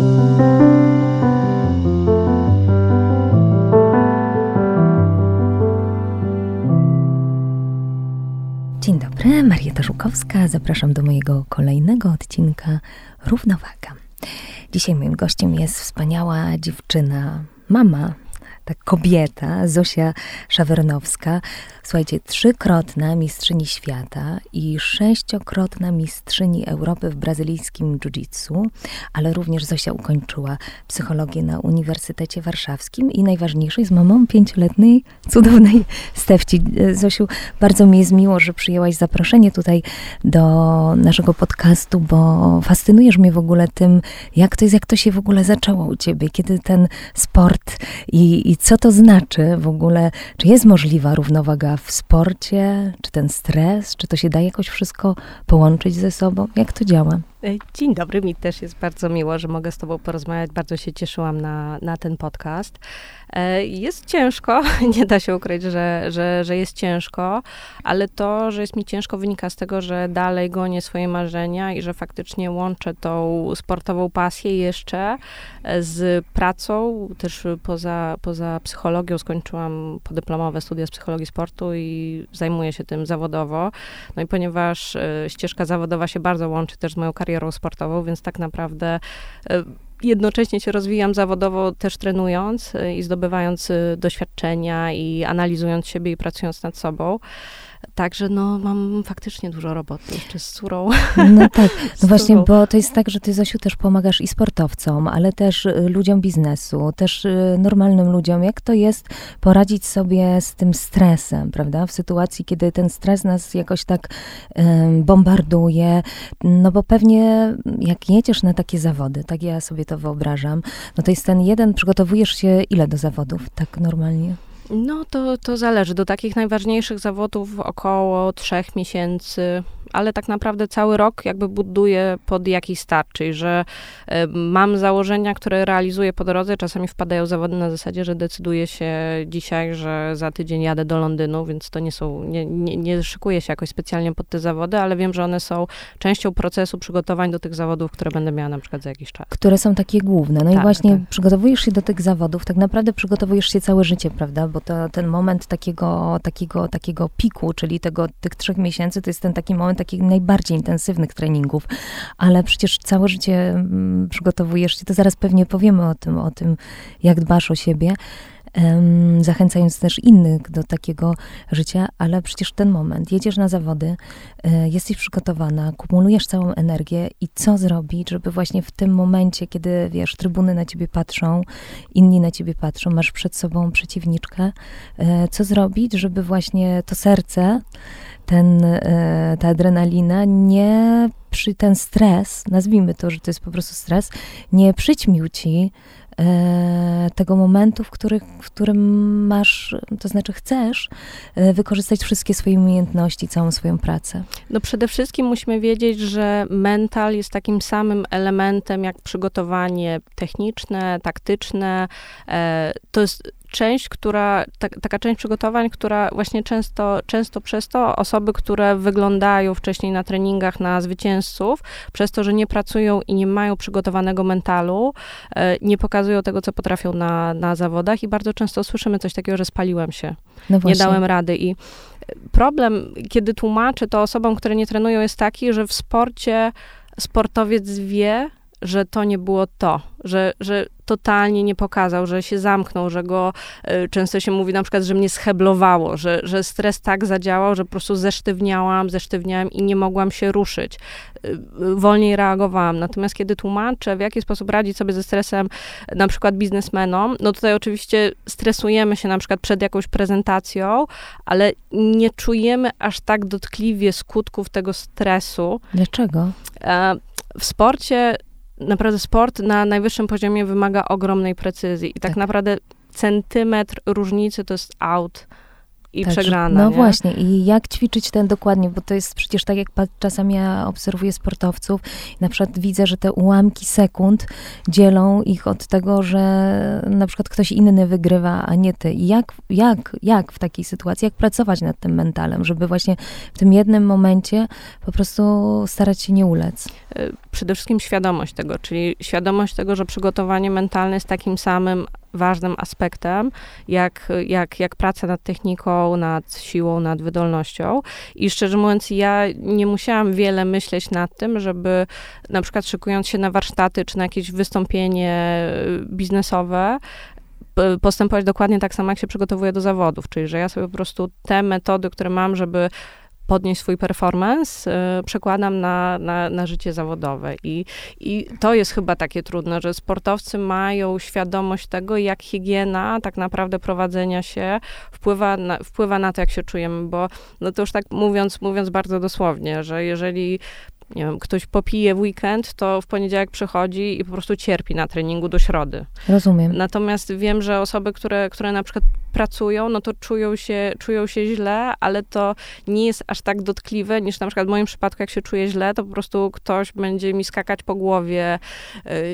Dzień dobry, Marieta Żukowska. Zapraszam do mojego kolejnego odcinka Równowaga. Dzisiaj moim gościem jest wspaniała dziewczyna, mama ta kobieta, Zosia Szawernowska, słuchajcie, trzykrotna mistrzyni świata i sześciokrotna mistrzyni Europy w brazylijskim jiu-jitsu, ale również Zosia ukończyła psychologię na Uniwersytecie Warszawskim i najważniejsze jest mamą pięcioletniej, cudownej Stefci. Zosiu, bardzo mi jest miło, że przyjęłaś zaproszenie tutaj do naszego podcastu, bo fascynujesz mnie w ogóle tym, jak to jest, jak to się w ogóle zaczęło u ciebie, kiedy ten sport i, i co to znaczy w ogóle? Czy jest możliwa równowaga w sporcie? Czy ten stres? Czy to się da jakoś wszystko połączyć ze sobą? Jak to działa? E, dzień dobry, mi też jest bardzo miło, że mogę z Tobą porozmawiać. Bardzo się cieszyłam na, na ten podcast. E, jest ciężko, nie da się ukryć, że, że, że jest ciężko, ale to, że jest mi ciężko, wynika z tego, że dalej gonię swoje marzenia i że faktycznie łączę tą sportową pasję jeszcze e, z pracą. Też poza, poza psychologią skończyłam podyplomowe studia z psychologii sportu i zajmuję się tym zawodowo. No i ponieważ ścieżka zawodowa się bardzo łączy też z moją karierą, karierą sportową, więc tak naprawdę e, jednocześnie się rozwijam zawodowo, też trenując e, i zdobywając e, doświadczenia i analizując siebie i pracując nad sobą. Także no, mam faktycznie dużo roboty jeszcze z córą. No tak, no właśnie, bo to jest tak, że ty Zosiu też pomagasz i sportowcom, ale też y, ludziom biznesu, też y, normalnym ludziom. Jak to jest poradzić sobie z tym stresem, prawda? W sytuacji, kiedy ten stres nas jakoś tak um, bombarduje, no bo pewnie jak jedziesz na takie zawody, tak ja sobie to wyobrażam, no to jest ten jeden, przygotowujesz się ile do zawodów, tak normalnie? No to, to zależy. Do takich najważniejszych zawodów około trzech miesięcy ale tak naprawdę cały rok jakby buduję pod jakiś start, czyli że e, mam założenia, które realizuję po drodze, czasami wpadają zawody na zasadzie, że decyduję się dzisiaj, że za tydzień jadę do Londynu, więc to nie są, nie, nie, nie szykuję się jakoś specjalnie pod te zawody, ale wiem, że one są częścią procesu przygotowań do tych zawodów, które będę miała na przykład za jakiś czas. Które są takie główne. No tak, i właśnie tak. przygotowujesz się do tych zawodów, tak naprawdę przygotowujesz się całe życie, prawda? Bo to, ten moment takiego, takiego, takiego piku, czyli tego, tych trzech miesięcy, to jest ten taki moment takich najbardziej intensywnych treningów, ale przecież całe życie mm, przygotowujesz się, to zaraz pewnie powiemy o tym, o tym, jak dbasz o siebie, zachęcając też innych do takiego życia, ale przecież ten moment, jedziesz na zawody, y, jesteś przygotowana, kumulujesz całą energię i co zrobić, żeby właśnie w tym momencie, kiedy, wiesz, trybuny na ciebie patrzą, inni na ciebie patrzą, masz przed sobą przeciwniczkę, y, co zrobić, żeby właśnie to serce ten, e, ta adrenalina nie przy ten stres, nazwijmy to, że to jest po prostu stres, nie przyćmił ci e, tego momentu, w, których, w którym masz, to znaczy chcesz e, wykorzystać wszystkie swoje umiejętności, całą swoją pracę? No przede wszystkim musimy wiedzieć, że mental jest takim samym elementem jak przygotowanie techniczne, taktyczne. To jest część, która, ta, taka część przygotowań, która właśnie często, często przez to osoby, które wyglądają wcześniej na treningach na zwycięzców, przez to, że nie pracują i nie mają przygotowanego mentalu, e, nie pokazują tego, co potrafią na, na zawodach i bardzo często słyszymy coś takiego, że spaliłem się, no nie dałem rady. I problem, kiedy tłumaczę to osobom, które nie trenują, jest taki, że w sporcie sportowiec wie, że to nie było to, że, że totalnie nie pokazał, że się zamknął, że go, y, często się mówi na przykład, że mnie scheblowało, że, że stres tak zadziałał, że po prostu zesztywniałam, zesztywniałam i nie mogłam się ruszyć. Y, wolniej reagowałam. Natomiast kiedy tłumaczę, w jaki sposób radzić sobie ze stresem na przykład biznesmenom, no tutaj oczywiście stresujemy się na przykład przed jakąś prezentacją, ale nie czujemy aż tak dotkliwie skutków tego stresu. Dlaczego? E, w sporcie naprawdę sport na najwyższym poziomie wymaga ogromnej precyzji i tak, tak naprawdę centymetr różnicy to jest out i tak, przegrana. No nie? właśnie, i jak ćwiczyć ten dokładnie, bo to jest przecież tak, jak czasami ja obserwuję sportowców, na przykład widzę, że te ułamki sekund dzielą ich od tego, że na przykład ktoś inny wygrywa, a nie ty. I jak, jak, jak w takiej sytuacji, jak pracować nad tym mentalem, żeby właśnie w tym jednym momencie po prostu starać się nie ulec? Przede wszystkim świadomość tego, czyli świadomość tego, że przygotowanie mentalne jest takim samym ważnym aspektem, jak, jak, jak praca nad techniką, nad siłą, nad wydolnością. I szczerze mówiąc, ja nie musiałam wiele myśleć nad tym, żeby na przykład szykując się na warsztaty czy na jakieś wystąpienie biznesowe, postępować dokładnie tak samo, jak się przygotowuję do zawodów, czyli że ja sobie po prostu te metody, które mam, żeby podnieść swój performance, y, przekładam na, na, na życie zawodowe. I, I to jest chyba takie trudne, że sportowcy mają świadomość tego, jak higiena tak naprawdę prowadzenia się wpływa na, wpływa na to, jak się czujemy, bo no to już tak mówiąc, mówiąc bardzo dosłownie, że jeżeli nie wiem, ktoś popije w weekend, to w poniedziałek przychodzi i po prostu cierpi na treningu do środy. Rozumiem. Natomiast wiem, że osoby, które, które na przykład pracują, no to czują się, czują się źle, ale to nie jest aż tak dotkliwe, niż na przykład w moim przypadku, jak się czuję źle, to po prostu ktoś będzie mi skakać po głowie,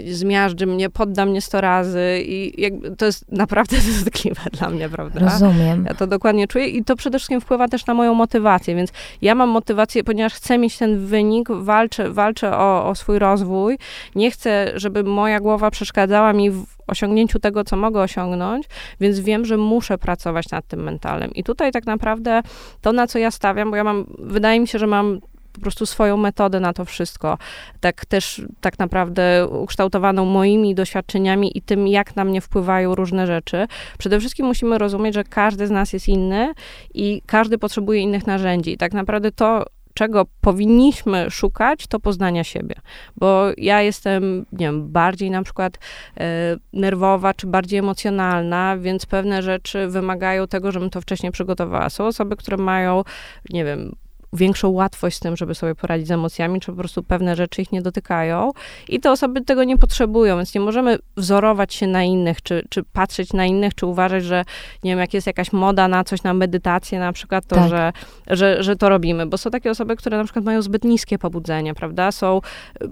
yy, zmiażdży mnie, podda mnie sto razy i jakby to jest naprawdę dotkliwe dla mnie, prawda? Rozumiem. Ja to dokładnie czuję i to przede wszystkim wpływa też na moją motywację, więc ja mam motywację, ponieważ chcę mieć ten wynik, walczę, walczę o, o swój rozwój, nie chcę, żeby moja głowa przeszkadzała mi w osiągnięciu tego, co mogę osiągnąć, więc wiem, że muszę pracować nad tym mentalem. I tutaj tak naprawdę to, na co ja stawiam, bo ja mam, wydaje mi się, że mam po prostu swoją metodę na to wszystko. Tak też tak naprawdę ukształtowaną moimi doświadczeniami i tym, jak na mnie wpływają różne rzeczy. Przede wszystkim musimy rozumieć, że każdy z nas jest inny i każdy potrzebuje innych narzędzi. Tak naprawdę to, czego powinniśmy szukać, to poznania siebie. Bo ja jestem, nie wiem, bardziej na przykład e, nerwowa, czy bardziej emocjonalna, więc pewne rzeczy wymagają tego, żebym to wcześniej przygotowała. Są osoby, które mają, nie wiem, większą łatwość z tym, żeby sobie poradzić z emocjami, czy po prostu pewne rzeczy ich nie dotykają. I te osoby tego nie potrzebują, więc nie możemy wzorować się na innych, czy, czy patrzeć na innych, czy uważać, że nie wiem, jak jest jakaś moda na coś, na medytację na przykład, to tak. że, że, że to robimy. Bo są takie osoby, które na przykład mają zbyt niskie pobudzenie, prawda? Są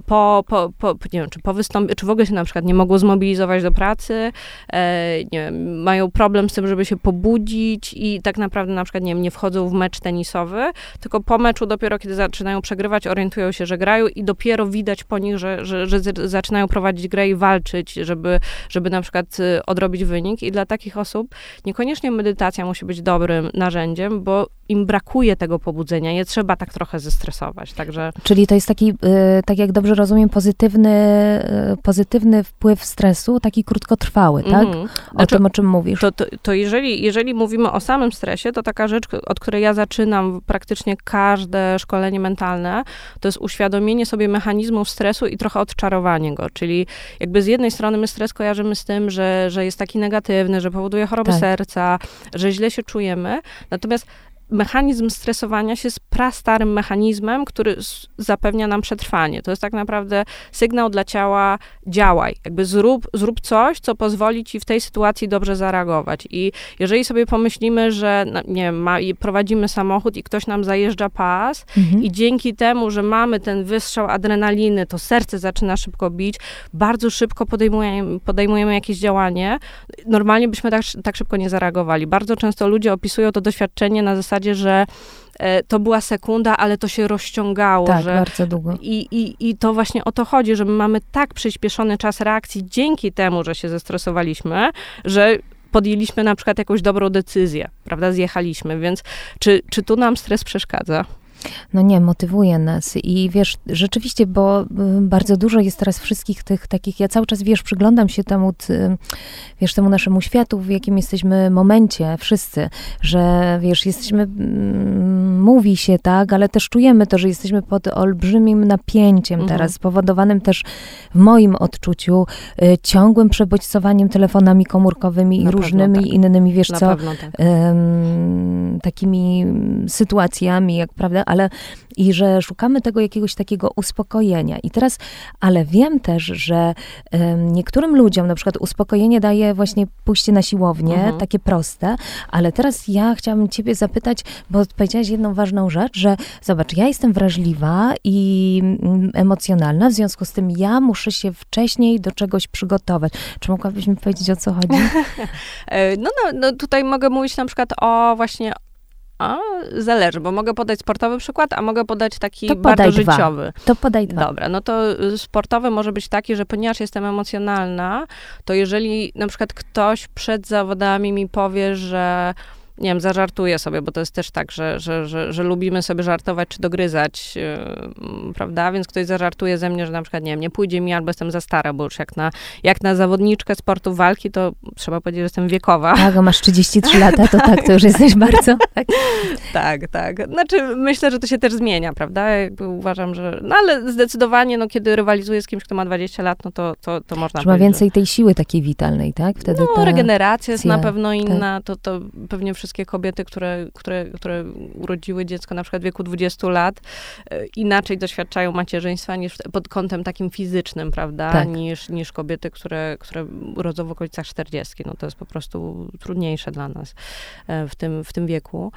po, po, po nie wiem, czy po wystąpieniu, czy w ogóle się na przykład nie mogą zmobilizować do pracy, e, nie wiem, mają problem z tym, żeby się pobudzić i tak naprawdę na przykład, nie wiem, nie wchodzą w mecz tenisowy, tylko po meczu dopiero, kiedy zaczynają przegrywać, orientują się, że grają i dopiero widać po nich, że, że, że zaczynają prowadzić grę i walczyć, żeby, żeby na przykład y, odrobić wynik. I dla takich osób niekoniecznie medytacja musi być dobrym narzędziem, bo im brakuje tego pobudzenia, je trzeba tak trochę zestresować, także... Czyli to jest taki, y, tak jak dobrze rozumiem, pozytywny, y, pozytywny wpływ stresu, taki krótkotrwały, tak? Mm. O znaczy, tym, o czym mówisz. To, to, to jeżeli, jeżeli mówimy o samym stresie, to taka rzecz, od której ja zaczynam praktycznie każde szkolenie mentalne, to jest uświadomienie sobie mechanizmów stresu i trochę odczarowanie go, czyli jakby z jednej strony my stres kojarzymy z tym, że, że jest taki negatywny, że powoduje choroby tak. serca, że źle się czujemy, natomiast mechanizm stresowania się jest prastarym mechanizmem, który zapewnia nam przetrwanie. To jest tak naprawdę sygnał dla ciała działaj, jakby zrób, zrób coś, co pozwoli ci w tej sytuacji dobrze zareagować. I jeżeli sobie pomyślimy, że no, nie wiem, ma, prowadzimy samochód i ktoś nam zajeżdża pas mhm. i dzięki temu, że mamy ten wystrzał adrenaliny, to serce zaczyna szybko bić, bardzo szybko podejmujemy, podejmujemy jakieś działanie, normalnie byśmy tak, tak szybko nie zareagowali. Bardzo często ludzie opisują to doświadczenie na zasadzie zasadzie, że e, to była sekunda, ale to się rozciągało. Tak, że bardzo długo. I, i, I to właśnie o to chodzi, że my mamy tak przyspieszony czas reakcji dzięki temu, że się zestresowaliśmy, że podjęliśmy na przykład jakąś dobrą decyzję, prawda, zjechaliśmy, więc czy, czy tu nam stres przeszkadza? No nie, motywuje nas i wiesz, rzeczywiście, bo y, bardzo dużo jest teraz wszystkich tych takich, ja cały czas, wiesz, przyglądam się temu, wiesz, temu naszemu światu, w jakim jesteśmy momencie, wszyscy, że, wiesz, jesteśmy, mówi się tak, ale też czujemy to, że jesteśmy pod olbrzymim napięciem mhm. teraz, spowodowanym też w moim odczuciu y, ciągłym przebodźcowaniem telefonami komórkowymi i różnymi tak. innymi, wiesz Na co, tak. takimi sytuacjami, jak prawda, ale i że szukamy tego jakiegoś takiego uspokojenia. I teraz, ale wiem też, że um, niektórym ludziom na przykład uspokojenie daje właśnie pójście na siłownię, mhm. takie proste, ale teraz ja chciałabym ciebie zapytać, bo powiedziałaś jedną ważną rzecz, że zobacz, ja jestem wrażliwa i mm, emocjonalna, w związku z tym ja muszę się wcześniej do czegoś przygotować. Czy mogłabyś mi powiedzieć, o co chodzi? E, no, no, no tutaj mogę mówić na przykład o właśnie a, zależy, bo mogę podać sportowy przykład, a mogę podać taki to bardzo życiowy. To podaj dwa. Dobra, no to y, sportowy może być taki, że ponieważ jestem emocjonalna, to jeżeli na przykład ktoś przed zawodami mi powie, że nie wiem, zażartuję sobie, bo to jest też tak, że, że, że, że lubimy sobie żartować czy dogryzać, yy, prawda? Więc ktoś zażartuje ze mnie, że na przykład, nie wiem, nie pójdzie mi albo jestem za stara, bo już jak na, jak na zawodniczkę sportu walki, to trzeba powiedzieć, że jestem wiekowa. Tak, masz 33 lata, to tak, to już jesteś bardzo... Tak. tak, tak. Znaczy, myślę, że to się też zmienia, prawda? Jakby uważam, że... No ale zdecydowanie, no kiedy rywalizuję z kimś, kto ma 20 lat, no to, to, to można Trzeba więcej że... tej siły takiej witalnej, tak? Wtedy no, ta... regeneracja jest na pewno tak. inna, tak. to, to pewnie wszystkie kobiety, które, które, które urodziły dziecko na przykład w wieku 20 lat, e, inaczej doświadczają macierzyństwa niż pod kątem takim fizycznym, prawda, tak. niż, niż kobiety, które, które urodzą w okolicach 40. No to jest po prostu trudniejsze dla nas e, w tym, w tym wieku.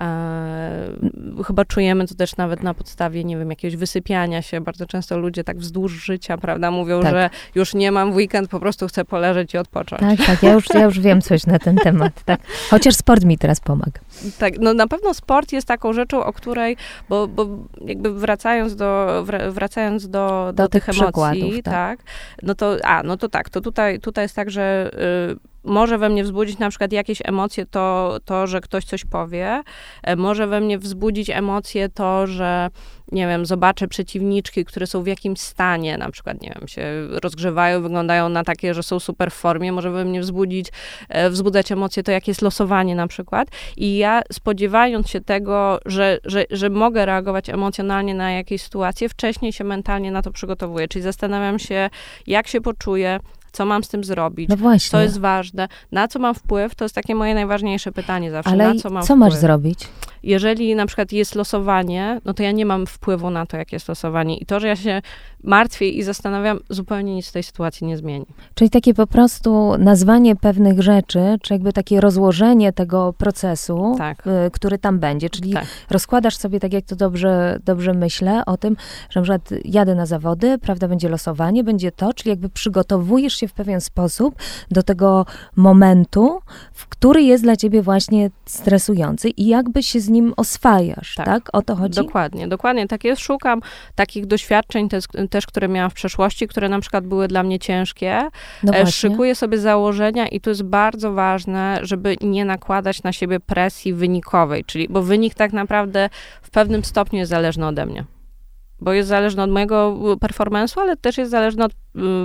E, chyba czujemy to też nawet na podstawie, nie wiem, jakiegoś wysypiania się. Bardzo często ludzie tak wzdłuż życia, prawda, mówią, tak. że już nie mam w weekend, po prostu chcę poleżeć i odpocząć. Tak, tak, ja już, ja już wiem coś na ten temat, tak. Chociaż sport mi teraz pomaga. Tak, no na pewno sport jest taką rzeczą, o której, bo, bo jakby wracając do, wracając do, do, do tych, tych emocji, tak. tak. no to, a, no to tak, to tutaj, tutaj jest tak, że y, może we mnie wzbudzić na przykład jakieś emocje to, to, że ktoś coś powie. E, może we mnie wzbudzić emocje to, że nie wiem, zobaczę przeciwniczki, które są w jakimś stanie, na przykład, nie wiem, się rozgrzewają, wyglądają na takie, że są super w formie, może we mnie wzbudzić, e, wzbudzać emocje to, jakie jest losowanie na przykład. I ja spodziewając się tego, że, że, że mogę reagować emocjonalnie na jakieś sytuacje, wcześniej się mentalnie na to przygotowuję, czyli zastanawiam się, jak się poczuję, co mam z tym zrobić, no właśnie. co jest ważne, na co mam wpływ, to jest takie moje najważniejsze pytanie zawsze, Ale na co mam co wpływ. masz zrobić? Jeżeli na przykład jest losowanie, no to ja nie mam wpływu na to, jak jest losowanie. I to, że ja się martwię i zastanawiam, zupełnie nic w tej sytuacji nie zmieni. Czyli takie po prostu nazwanie pewnych rzeczy, czy jakby takie rozłożenie tego procesu, tak. y, który tam będzie. Czyli tak. rozkładasz sobie, tak jak to dobrze, dobrze myślę, o tym, że na przykład jadę na zawody, prawda, będzie losowanie, będzie to, czyli jakby przygotowujesz się w pewien sposób do tego momentu, w który jest dla ciebie właśnie stresujący i jakby się z nim oswajasz, tak? tak? O to chodzi? Dokładnie, dokładnie. Tak jest. Szukam takich doświadczeń też, też, które miałam w przeszłości, które na przykład były dla mnie ciężkie. No e, Szykuję sobie założenia i to jest bardzo ważne, żeby nie nakładać na siebie presji wynikowej, czyli, bo wynik tak naprawdę w pewnym stopniu jest zależny ode mnie bo jest zależny od mojego performance'u, ale też jest zależny od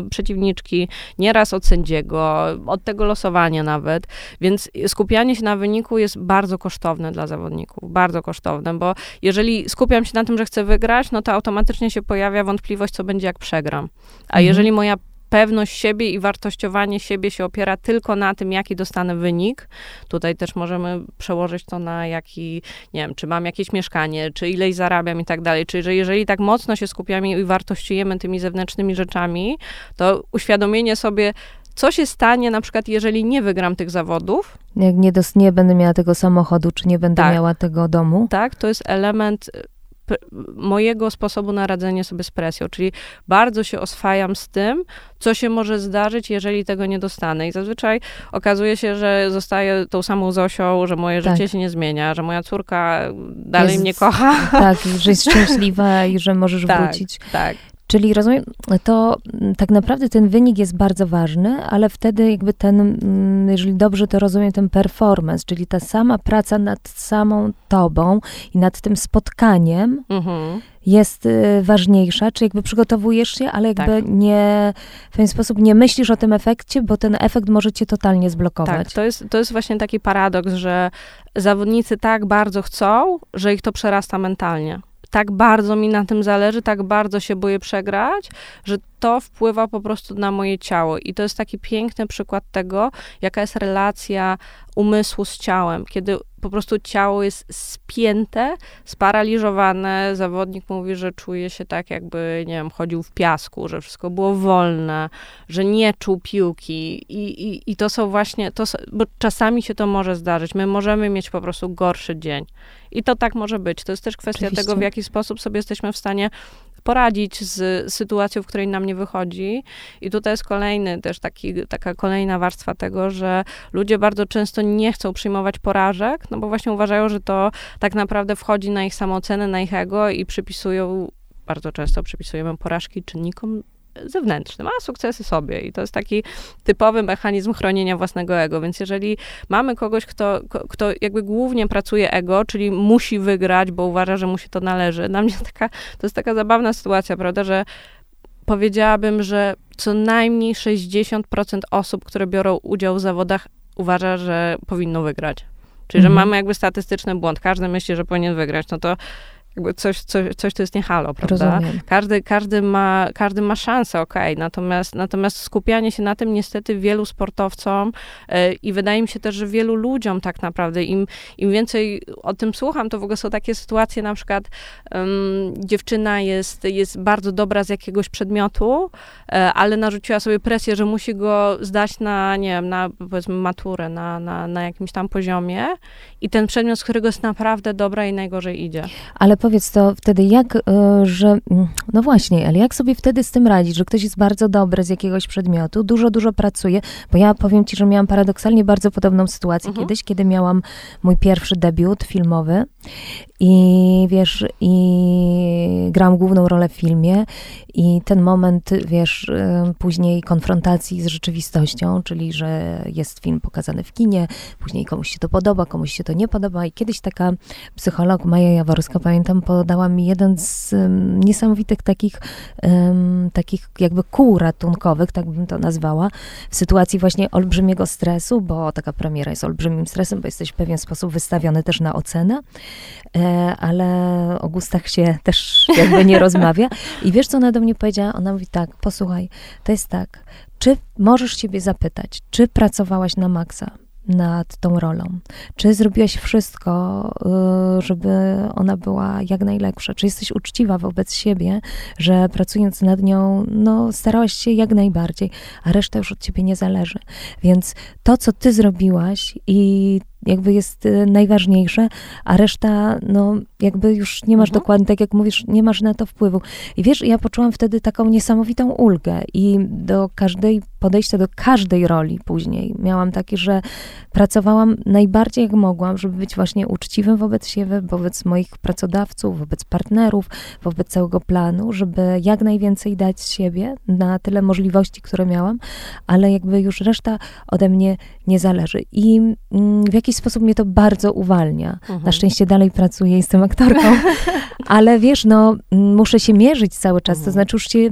przeciwniczki, nieraz od sędziego, od tego losowania nawet, więc skupianie się na wyniku jest bardzo kosztowne dla zawodników, bardzo kosztowne, bo jeżeli skupiam się na tym, że chcę wygrać, no to automatycznie się pojawia wątpliwość, co będzie jak przegram. A mhm. jeżeli moja pewność siebie i wartościowanie siebie się opiera tylko na tym, jaki dostanę wynik. Tutaj też możemy przełożyć to na jaki, nie wiem, czy mam jakieś mieszkanie, czy ileś zarabiam i tak dalej. Czyli, że jeżeli tak mocno się skupiamy i wartościujemy tymi zewnętrznymi rzeczami, to uświadomienie sobie, co się stanie na przykład, jeżeli nie wygram tych zawodów? Jak nie, dos- nie będę miała tego samochodu, czy nie będę tak. miała tego domu? Tak, to jest element mojego sposobu na radzenie sobie z presją, czyli bardzo się oswajam z tym, co się może zdarzyć, jeżeli tego nie dostanę. I zazwyczaj okazuje się, że zostaję tą samą Zosią, że moje tak. życie się nie zmienia, że moja córka dalej jest, mnie kocha. Tak, że jest szczęśliwa i że możesz tak, wrócić. Tak. Czyli rozumiem, to tak naprawdę ten wynik jest bardzo ważny, ale wtedy jakby ten, mm, jeżeli dobrze to rozumiem, ten performance, czyli ta sama praca nad samą tobą i nad tym spotkaniem mhm. jest y, ważniejsza, czy jakby przygotowujesz się, ale jakby tak. nie, w pewien sposób nie myślisz o tym efekcie, bo ten efekt może cię totalnie zblokować. Tak, to jest, to jest właśnie taki paradoks, że zawodnicy tak bardzo chcą, że ich to przerasta mentalnie tak bardzo mi na tym zależy, tak bardzo się boję przegrać, że to wpływa po prostu na moje ciało. I to jest taki piękny przykład tego, jaka jest relacja umysłu z ciałem, kiedy po prostu ciało jest spięte, sparaliżowane. Zawodnik mówi, że czuje się tak, jakby, nie wiem, chodził w piasku, że wszystko było wolne, że nie czuł piłki. I, i, i to są właśnie, to, bo czasami się to może zdarzyć. My możemy mieć po prostu gorszy dzień. I to tak może być. To jest też kwestia Oczywiście. tego, w jaki sposób sobie jesteśmy w stanie poradzić z sytuacją, w której nam nie wychodzi. I tutaj jest kolejny też taki, taka kolejna warstwa tego, że ludzie bardzo często nie chcą przyjmować porażek, no bo właśnie uważają, że to tak naprawdę wchodzi na ich samoocenę, na ich ego i przypisują bardzo często przypisujemy porażki czynnikom zewnętrznym, a sukcesy sobie. I to jest taki typowy mechanizm chronienia własnego ego. Więc jeżeli mamy kogoś, kto, kto jakby głównie pracuje ego, czyli musi wygrać, bo uważa, że mu się to należy, dla mnie taka, to jest taka zabawna sytuacja, prawda, że powiedziałabym, że co najmniej 60% osób, które biorą udział w zawodach, uważa, że powinno wygrać. Czyli, że mhm. mamy jakby statystyczny błąd. Każdy myśli, że powinien wygrać. No to jakby coś, coś, coś to jest nie halo, prawda? Każdy, każdy, ma, każdy ma szansę, okej, okay. natomiast, natomiast skupianie się na tym niestety wielu sportowcom yy, i wydaje mi się też, że wielu ludziom tak naprawdę, im, im więcej o tym słucham, to w ogóle są takie sytuacje, na przykład um, dziewczyna jest, jest bardzo dobra z jakiegoś przedmiotu, yy, ale narzuciła sobie presję, że musi go zdać na, nie wiem, na powiedzmy maturę, na, na, na jakimś tam poziomie i ten przedmiot, z którego jest naprawdę dobra i najgorzej idzie. Ale powiedz to wtedy, jak, e, że, mm, no właśnie, ale jak sobie wtedy z tym radzić, że ktoś jest bardzo dobry z jakiegoś przedmiotu, dużo, dużo pracuje, bo ja powiem ci, że miałam paradoksalnie bardzo podobną sytuację mhm. kiedyś, kiedy miałam mój pierwszy debiut filmowy i wiesz, i gram główną rolę w filmie i ten moment, wiesz, y, później konfrontacji z rzeczywistością, czyli że jest film pokazany w kinie, później komuś się to podoba, komuś się to nie podoba i kiedyś taka psycholog Maja Jaworska, pamiętam, podała mi jeden z um, niesamowitych takich, um, takich jakby kół ratunkowych, tak bym to nazwała, w sytuacji właśnie olbrzymiego stresu, bo taka premiera jest olbrzymim stresem, bo jesteś w pewien sposób wystawiony też na ocenę, e, ale o gustach się też jakby nie rozmawia. I wiesz, co ona do mnie powiedziała? Ona mówi tak, posłuchaj, to jest tak, czy możesz siebie zapytać, czy pracowałaś na maksa? nad tą rolą? Czy zrobiłaś wszystko, y, żeby ona była jak najlepsza? Czy jesteś uczciwa wobec siebie, że pracując nad nią, no, starałaś się jak najbardziej, a reszta już od ciebie nie zależy? Więc to, co ty zrobiłaś i jakby jest y, najważniejsze, a reszta, no jakby już nie masz mhm. dokładnie, tak jak mówisz, nie masz na to wpływu. I wiesz, ja poczułam wtedy taką niesamowitą ulgę i do każdej, podejścia do każdej roli później miałam takie, że pracowałam najbardziej jak mogłam, żeby być właśnie uczciwym wobec siebie, wobec moich pracodawców, wobec partnerów, wobec całego planu, żeby jak najwięcej dać z siebie na tyle możliwości, które miałam, ale jakby już reszta ode mnie nie zależy. I mm, w jakiś sposób mnie to bardzo uwalnia. Mhm. Na szczęście dalej pracuję, jestem aktorką, ale wiesz, no, muszę się mierzyć cały czas, mhm. to znaczy już się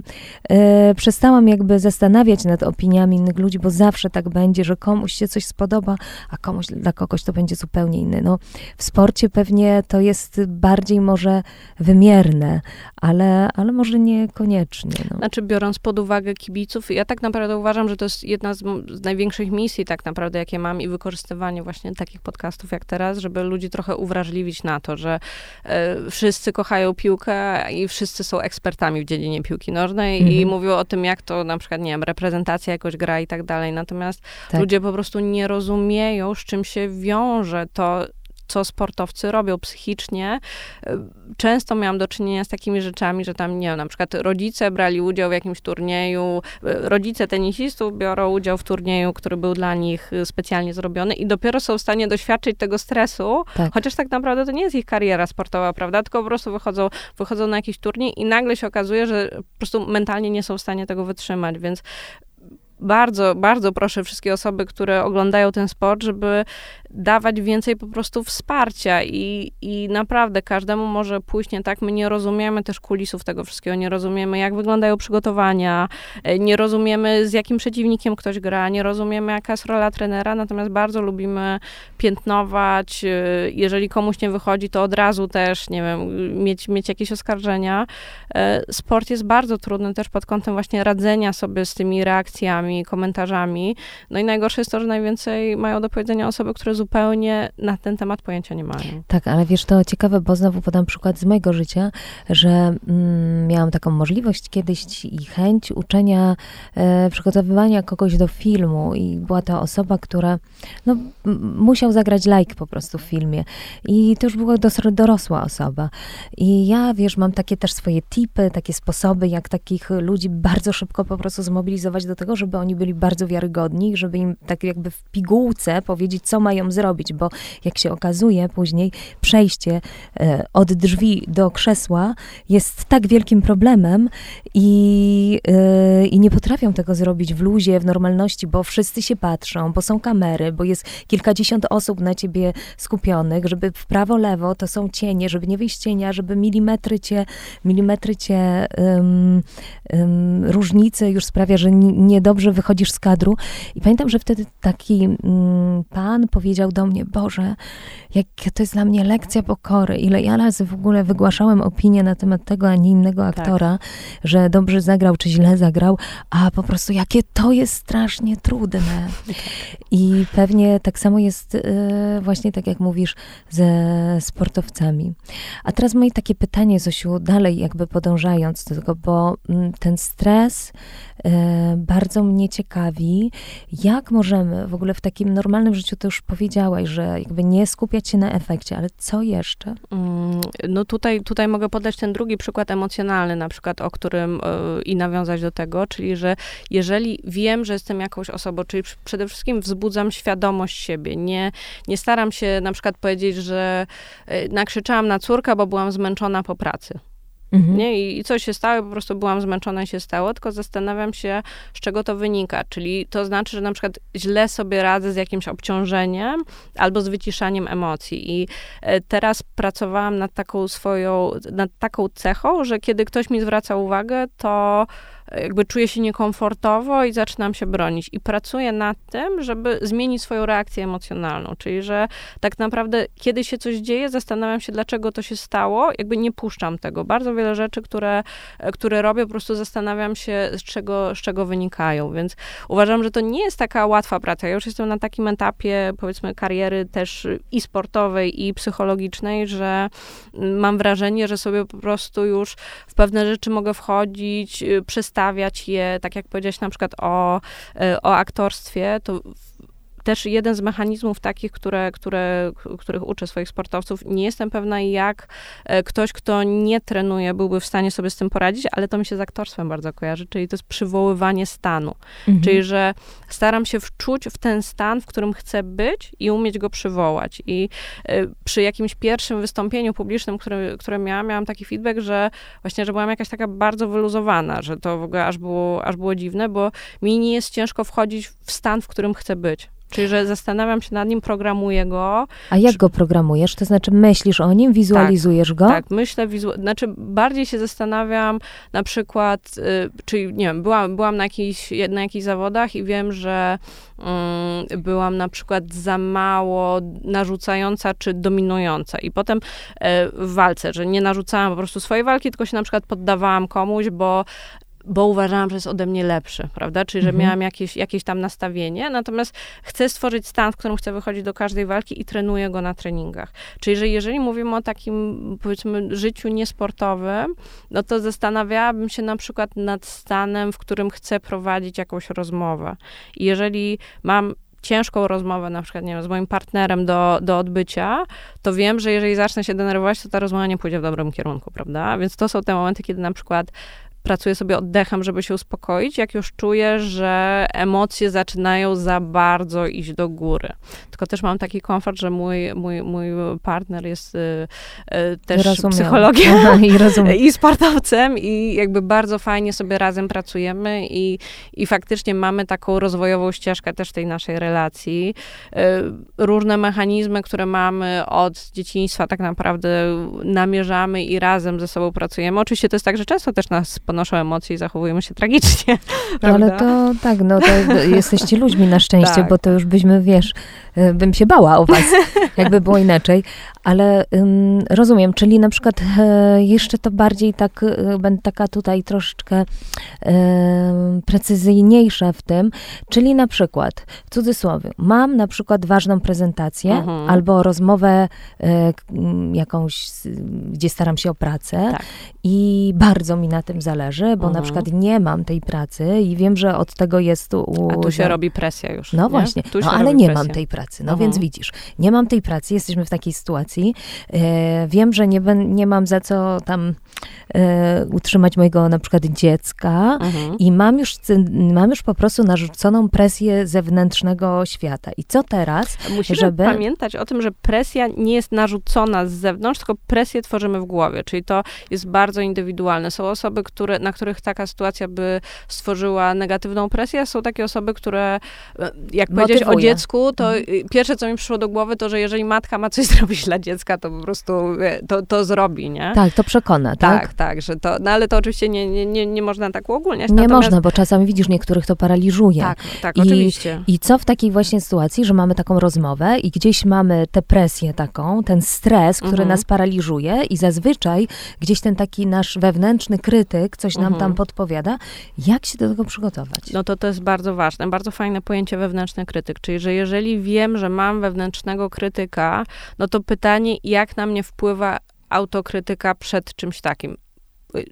e, przestałam jakby zastanawiać nad opiniami innych ludzi, bo zawsze tak będzie, że komuś się coś spodoba, a komuś, dla kogoś to będzie zupełnie inny. No, w sporcie pewnie to jest bardziej może wymierne, ale, ale może niekoniecznie. No. Znaczy, biorąc pod uwagę kibiców, ja tak naprawdę uważam, że to jest jedna z, z największych misji tak naprawdę, jakie mam i wykorzystywanie właśnie takich podcastów jak teraz, żeby ludzi trochę uwrażliwić na to, że e, wszyscy kochają piłkę i wszyscy są ekspertami w dziedzinie piłki nożnej mhm. i mówią o tym, jak to na przykład, nie wiem, reprezentacja jakoś gra i tak dalej. Natomiast tak. ludzie po prostu nie rozumieją, z czym się wiąże to, co sportowcy robią psychicznie. Często miałam do czynienia z takimi rzeczami, że tam, nie wiem, na przykład rodzice brali udział w jakimś turnieju, rodzice tenisistów biorą udział w turnieju, który był dla nich specjalnie zrobiony i dopiero są w stanie doświadczyć tego stresu, tak. chociaż tak naprawdę to nie jest ich kariera sportowa, prawda, tylko po prostu wychodzą, wychodzą na jakiś turniej i nagle się okazuje, że po prostu mentalnie nie są w stanie tego wytrzymać, więc bardzo, bardzo proszę wszystkie osoby, które oglądają ten sport, żeby dawać więcej po prostu wsparcia i, i naprawdę każdemu może pójść nie tak. My nie rozumiemy też kulisów tego wszystkiego, nie rozumiemy, jak wyglądają przygotowania, e, nie rozumiemy, z jakim przeciwnikiem ktoś gra, nie rozumiemy, jaka jest rola trenera, natomiast bardzo lubimy piętnować. E, jeżeli komuś nie wychodzi, to od razu też, nie wiem, mieć, mieć jakieś oskarżenia. E, sport jest bardzo trudny też pod kątem właśnie radzenia sobie z tymi reakcjami, komentarzami. No i najgorsze jest to, że najwięcej mają do powiedzenia osoby, które zupełnie na ten temat pojęcia nie mają. Tak, ale wiesz, to ciekawe, bo znowu podam przykład z mojego życia, że mm, miałam taką możliwość kiedyś i chęć uczenia, e, przygotowywania kogoś do filmu i była to osoba, która no, musiał zagrać like po prostu w filmie i to już była dorosła osoba. I ja, wiesz, mam takie też swoje tipy, takie sposoby, jak takich ludzi bardzo szybko po prostu zmobilizować do tego, żeby byli bardzo wiarygodni, żeby im tak jakby w pigułce powiedzieć, co mają zrobić, bo jak się okazuje później, przejście e, od drzwi do krzesła jest tak wielkim problemem i, e, i nie potrafią tego zrobić w luzie, w normalności, bo wszyscy się patrzą, bo są kamery, bo jest kilkadziesiąt osób na ciebie skupionych, żeby w prawo, lewo to są cienie, żeby nie wyjść cienia, żeby milimetry cię, milimetry cię um, um, różnice już sprawia, że niedobrze wychodzisz z kadru. I pamiętam, że wtedy taki um, pan powiedział do mnie, Boże, jak to jest dla mnie lekcja pokory, ile ja razy w ogóle wygłaszałem opinię na temat tego, a nie innego tak. aktora, tak. że dobrze zagrał, czy źle zagrał, a po prostu jakie to jest strasznie trudne. I pewnie tak samo jest y, właśnie tak, jak mówisz, ze sportowcami. A teraz moje takie pytanie, Zosiu, dalej jakby podążając do tego, bo mm, ten stres y, bardzo mnie ciekawi, jak możemy w ogóle w takim normalnym życiu, to już powiedziałaś, że jakby nie skupiać się na efekcie, ale co jeszcze? Mm, no tutaj, tutaj mogę podać ten drugi przykład emocjonalny, na przykład, o którym y, i nawiązać do tego, czyli, że jeżeli wiem, że jestem jakąś osobą, czyli przede wszystkim wzbudzam świadomość siebie, nie, nie staram się na przykład powiedzieć, że y, nakrzyczałam na córkę, bo byłam zmęczona po pracy. Mhm. Nie? I, I coś się stało, po prostu byłam zmęczona i się stało, tylko zastanawiam się, z czego to wynika. Czyli to znaczy, że na przykład źle sobie radzę z jakimś obciążeniem albo z wyciszaniem emocji. I e, teraz pracowałam nad taką swoją, nad taką cechą, że kiedy ktoś mi zwraca uwagę, to jakby czuję się niekomfortowo i zaczynam się bronić. I pracuję nad tym, żeby zmienić swoją reakcję emocjonalną. Czyli, że tak naprawdę, kiedy się coś dzieje, zastanawiam się, dlaczego to się stało, jakby nie puszczam tego. Bardzo wiele rzeczy, które, które robię, po prostu zastanawiam się, z czego, z czego wynikają. Więc uważam, że to nie jest taka łatwa praca. Ja już jestem na takim etapie, powiedzmy, kariery też i sportowej, i psychologicznej, że mam wrażenie, że sobie po prostu już w pewne rzeczy mogę wchodzić, przestać przedstawiać je, tak jak powiedziałeś na przykład o, e, o aktorstwie, to też jeden z mechanizmów takich, które, które, których uczę swoich sportowców, nie jestem pewna, jak e, ktoś, kto nie trenuje, byłby w stanie sobie z tym poradzić, ale to mi się z aktorstwem bardzo kojarzy, czyli to jest przywoływanie stanu. Mhm. Czyli, że staram się wczuć w ten stan, w którym chcę być i umieć go przywołać. I e, przy jakimś pierwszym wystąpieniu publicznym, które, które miałam, miałam taki feedback, że właśnie, że byłam jakaś taka bardzo wyluzowana, że to w ogóle aż było, aż było dziwne, bo mi nie jest ciężko wchodzić w stan, w którym chcę być. Czyli, że zastanawiam się nad nim, programuję go. A jak go programujesz? To znaczy myślisz o nim, wizualizujesz tak, go? Tak, myślę, wizu... znaczy bardziej się zastanawiam na przykład, y, czyli nie wiem, byłam, byłam na, jakichś, na jakichś zawodach i wiem, że y, byłam na przykład za mało narzucająca czy dominująca i potem y, w walce, że nie narzucałam po prostu swojej walki, tylko się na przykład poddawałam komuś, bo bo uważałam, że jest ode mnie lepszy, prawda? Czyli, że mhm. miałam jakieś, jakieś tam nastawienie, natomiast chcę stworzyć stan, w którym chcę wychodzić do każdej walki i trenuję go na treningach. Czyli, że jeżeli mówimy o takim, powiedzmy, życiu niesportowym, no to zastanawiałabym się na przykład nad stanem, w którym chcę prowadzić jakąś rozmowę. I jeżeli mam ciężką rozmowę, na przykład, nie wiem, z moim partnerem do, do odbycia, to wiem, że jeżeli zacznę się denerwować, to ta rozmowa nie pójdzie w dobrym kierunku, prawda? Więc to są te momenty, kiedy na przykład pracuję sobie oddechem, żeby się uspokoić, jak już czuję, że emocje zaczynają za bardzo iść do góry. Tylko też mam taki komfort, że mój, mój, mój partner jest y, y, też rozumiem. psychologiem i, i sportowcem i jakby bardzo fajnie sobie razem pracujemy i, i faktycznie mamy taką rozwojową ścieżkę też tej naszej relacji. Y, różne mechanizmy, które mamy od dzieciństwa tak naprawdę namierzamy i razem ze sobą pracujemy. Oczywiście to jest tak, że często też nas ponoszą emocje i zachowujemy się tragicznie. No, ale to tak, no to jesteście ludźmi na szczęście, tak. bo to już byśmy, wiesz, y, bym się bała o was, jakby było inaczej. Ale um, rozumiem, czyli na przykład e, jeszcze to bardziej tak, e, będę taka tutaj troszeczkę e, precyzyjniejsza w tym, czyli na przykład, w cudzysłowie, mam na przykład ważną prezentację mhm. albo rozmowę jakąś, gdzie staram się o pracę tak. i bardzo mi na tym zależy, bo mhm. na przykład nie mam tej pracy i wiem, że od tego jest... U, A tu się robi presja już. No nie? właśnie, no, ale nie mam tej pracy. No mhm. więc widzisz, nie mam tej pracy, jesteśmy w takiej sytuacji. E, wiem, że nie, nie mam za co tam e, utrzymać mojego na przykład dziecka mhm. i mam już, mam już po prostu narzuconą presję zewnętrznego świata. I co teraz? Musimy żeby... pamiętać o tym, że presja nie jest narzucona z zewnątrz, tylko presję tworzymy w głowie, czyli to jest bardzo indywidualne. Są osoby, które, na których taka sytuacja by stworzyła negatywną presję, są takie osoby, które, e, jak powiedzieć o dziecku, to mhm. pierwsze, co mi przyszło do głowy, to, że jeżeli matka ma coś zrobić dla dziecka, to po prostu e, to, to zrobi, nie? Tak, to przekona, tak? Tak, tak, że to, no ale to oczywiście nie, nie, nie, nie można tak uogólniać. Nie Natomiast... można, bo czasami widzisz, niektórych to paraliżuje. Tak, tak, I, oczywiście. I co w takiej właśnie sytuacji, że mamy taką rozmowę i gdzieś mamy tę presję taką, ten stres, który mhm. nas paraliżuje i zazwyczaj gdzieś ten taki nasz wewnętrzny krytyk coś nam mhm. tam podpowiada, jak się do tego przygotować? No to to jest bardzo ważne, bardzo fajne pojęcie wewnętrzny krytyk, czyli że jeżeli wiem, że mam wewnętrznego krytyka, no to pytanie, jak na mnie wpływa autokrytyka przed czymś takim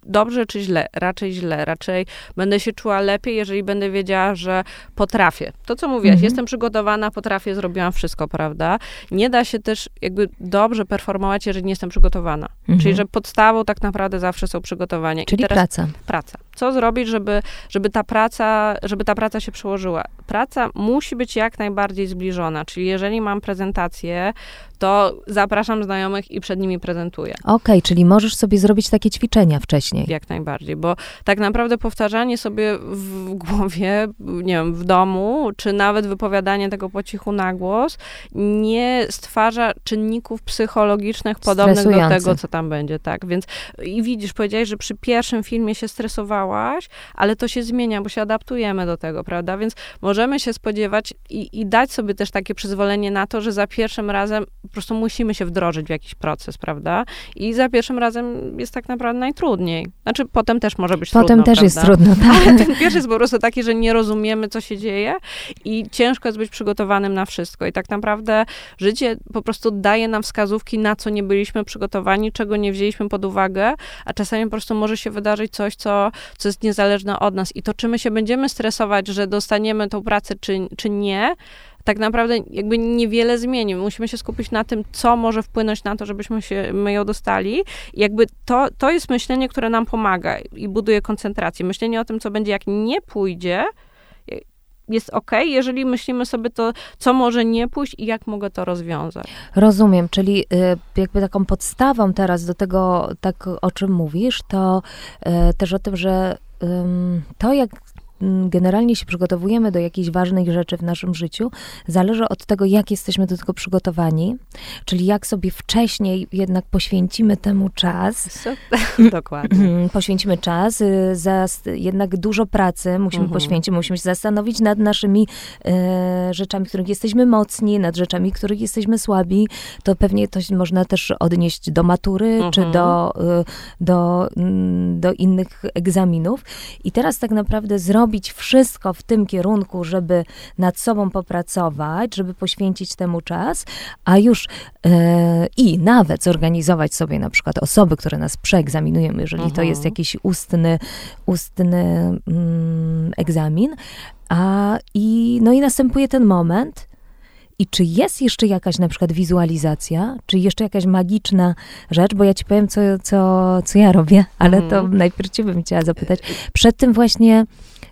dobrze czy źle? Raczej źle. Raczej będę się czuła lepiej, jeżeli będę wiedziała, że potrafię. To, co mówiłaś, mhm. jestem przygotowana, potrafię, zrobiłam wszystko, prawda? Nie da się też jakby dobrze performować, jeżeli nie jestem przygotowana. Mhm. Czyli, że podstawą tak naprawdę zawsze są przygotowania. Czyli praca. Praca. Co zrobić, żeby, żeby, ta praca, żeby ta praca się przełożyła? Praca musi być jak najbardziej zbliżona, czyli jeżeli mam prezentację, to zapraszam znajomych i przed nimi prezentuję. Okej, okay, czyli możesz sobie zrobić takie ćwiczenia wcześniej. Jak najbardziej, bo tak naprawdę powtarzanie sobie w głowie, nie wiem, w domu, czy nawet wypowiadanie tego po cichu na głos, nie stwarza czynników psychologicznych podobnych do tego, co tam będzie, tak. Więc i widzisz, powiedziałeś, że przy pierwszym filmie się stresowałaś, ale to się zmienia, bo się adaptujemy do tego, prawda? Więc możemy się spodziewać i, i dać sobie też takie przyzwolenie na to, że za pierwszym razem po prostu musimy się wdrożyć w jakiś proces, prawda? I za pierwszym razem jest tak naprawdę najtrudniej. Znaczy, potem też może być potem trudno, Potem też prawda? jest trudno, tak. Ale ten pierwszy jest po prostu taki, że nie rozumiemy, co się dzieje i ciężko jest być przygotowanym na wszystko. I tak naprawdę życie po prostu daje nam wskazówki, na co nie byliśmy przygotowani, czego nie wzięliśmy pod uwagę, a czasami po prostu może się wydarzyć coś, co, co jest niezależne od nas. I to, czy my się będziemy stresować, że dostaniemy tą pracę, czy, czy nie, tak naprawdę jakby niewiele zmieni. Musimy się skupić na tym, co może wpłynąć na to, żebyśmy się, my ją dostali. I jakby to, to jest myślenie, które nam pomaga i buduje koncentrację. Myślenie o tym, co będzie, jak nie pójdzie, jest ok, jeżeli myślimy sobie to, co może nie pójść i jak mogę to rozwiązać. Rozumiem, czyli y, jakby taką podstawą teraz do tego, tak o czym mówisz, to y, też o tym, że to, jak generalnie się przygotowujemy do jakichś ważnych rzeczy w naszym życiu, zależy od tego, jak jesteśmy do tego przygotowani, czyli jak sobie wcześniej jednak poświęcimy temu czas. Dokładnie. poświęcimy czas, y, za jednak dużo pracy musimy mhm. poświęcić, musimy się zastanowić nad naszymi e, rzeczami, których jesteśmy mocni, nad rzeczami, których jesteśmy słabi. To pewnie to można też odnieść do matury, mhm. czy do, y, do, mm, do innych egzaminów. I teraz tak naprawdę zrobić robić wszystko w tym kierunku, żeby nad sobą popracować, żeby poświęcić temu czas, a już e, i nawet zorganizować sobie na przykład osoby, które nas przeegzaminują, jeżeli mhm. to jest mhm. jakiś ustny, ustny mm, egzamin. A, i, no i następuje ten moment, I czy jest jeszcze jakaś na przykład wizualizacja, czy jeszcze jakaś magiczna rzecz, bo ja ci powiem, co, co, co ja robię, ale mm. to mhm. najpierw cię bym chciała zapytać. Przed tym właśnie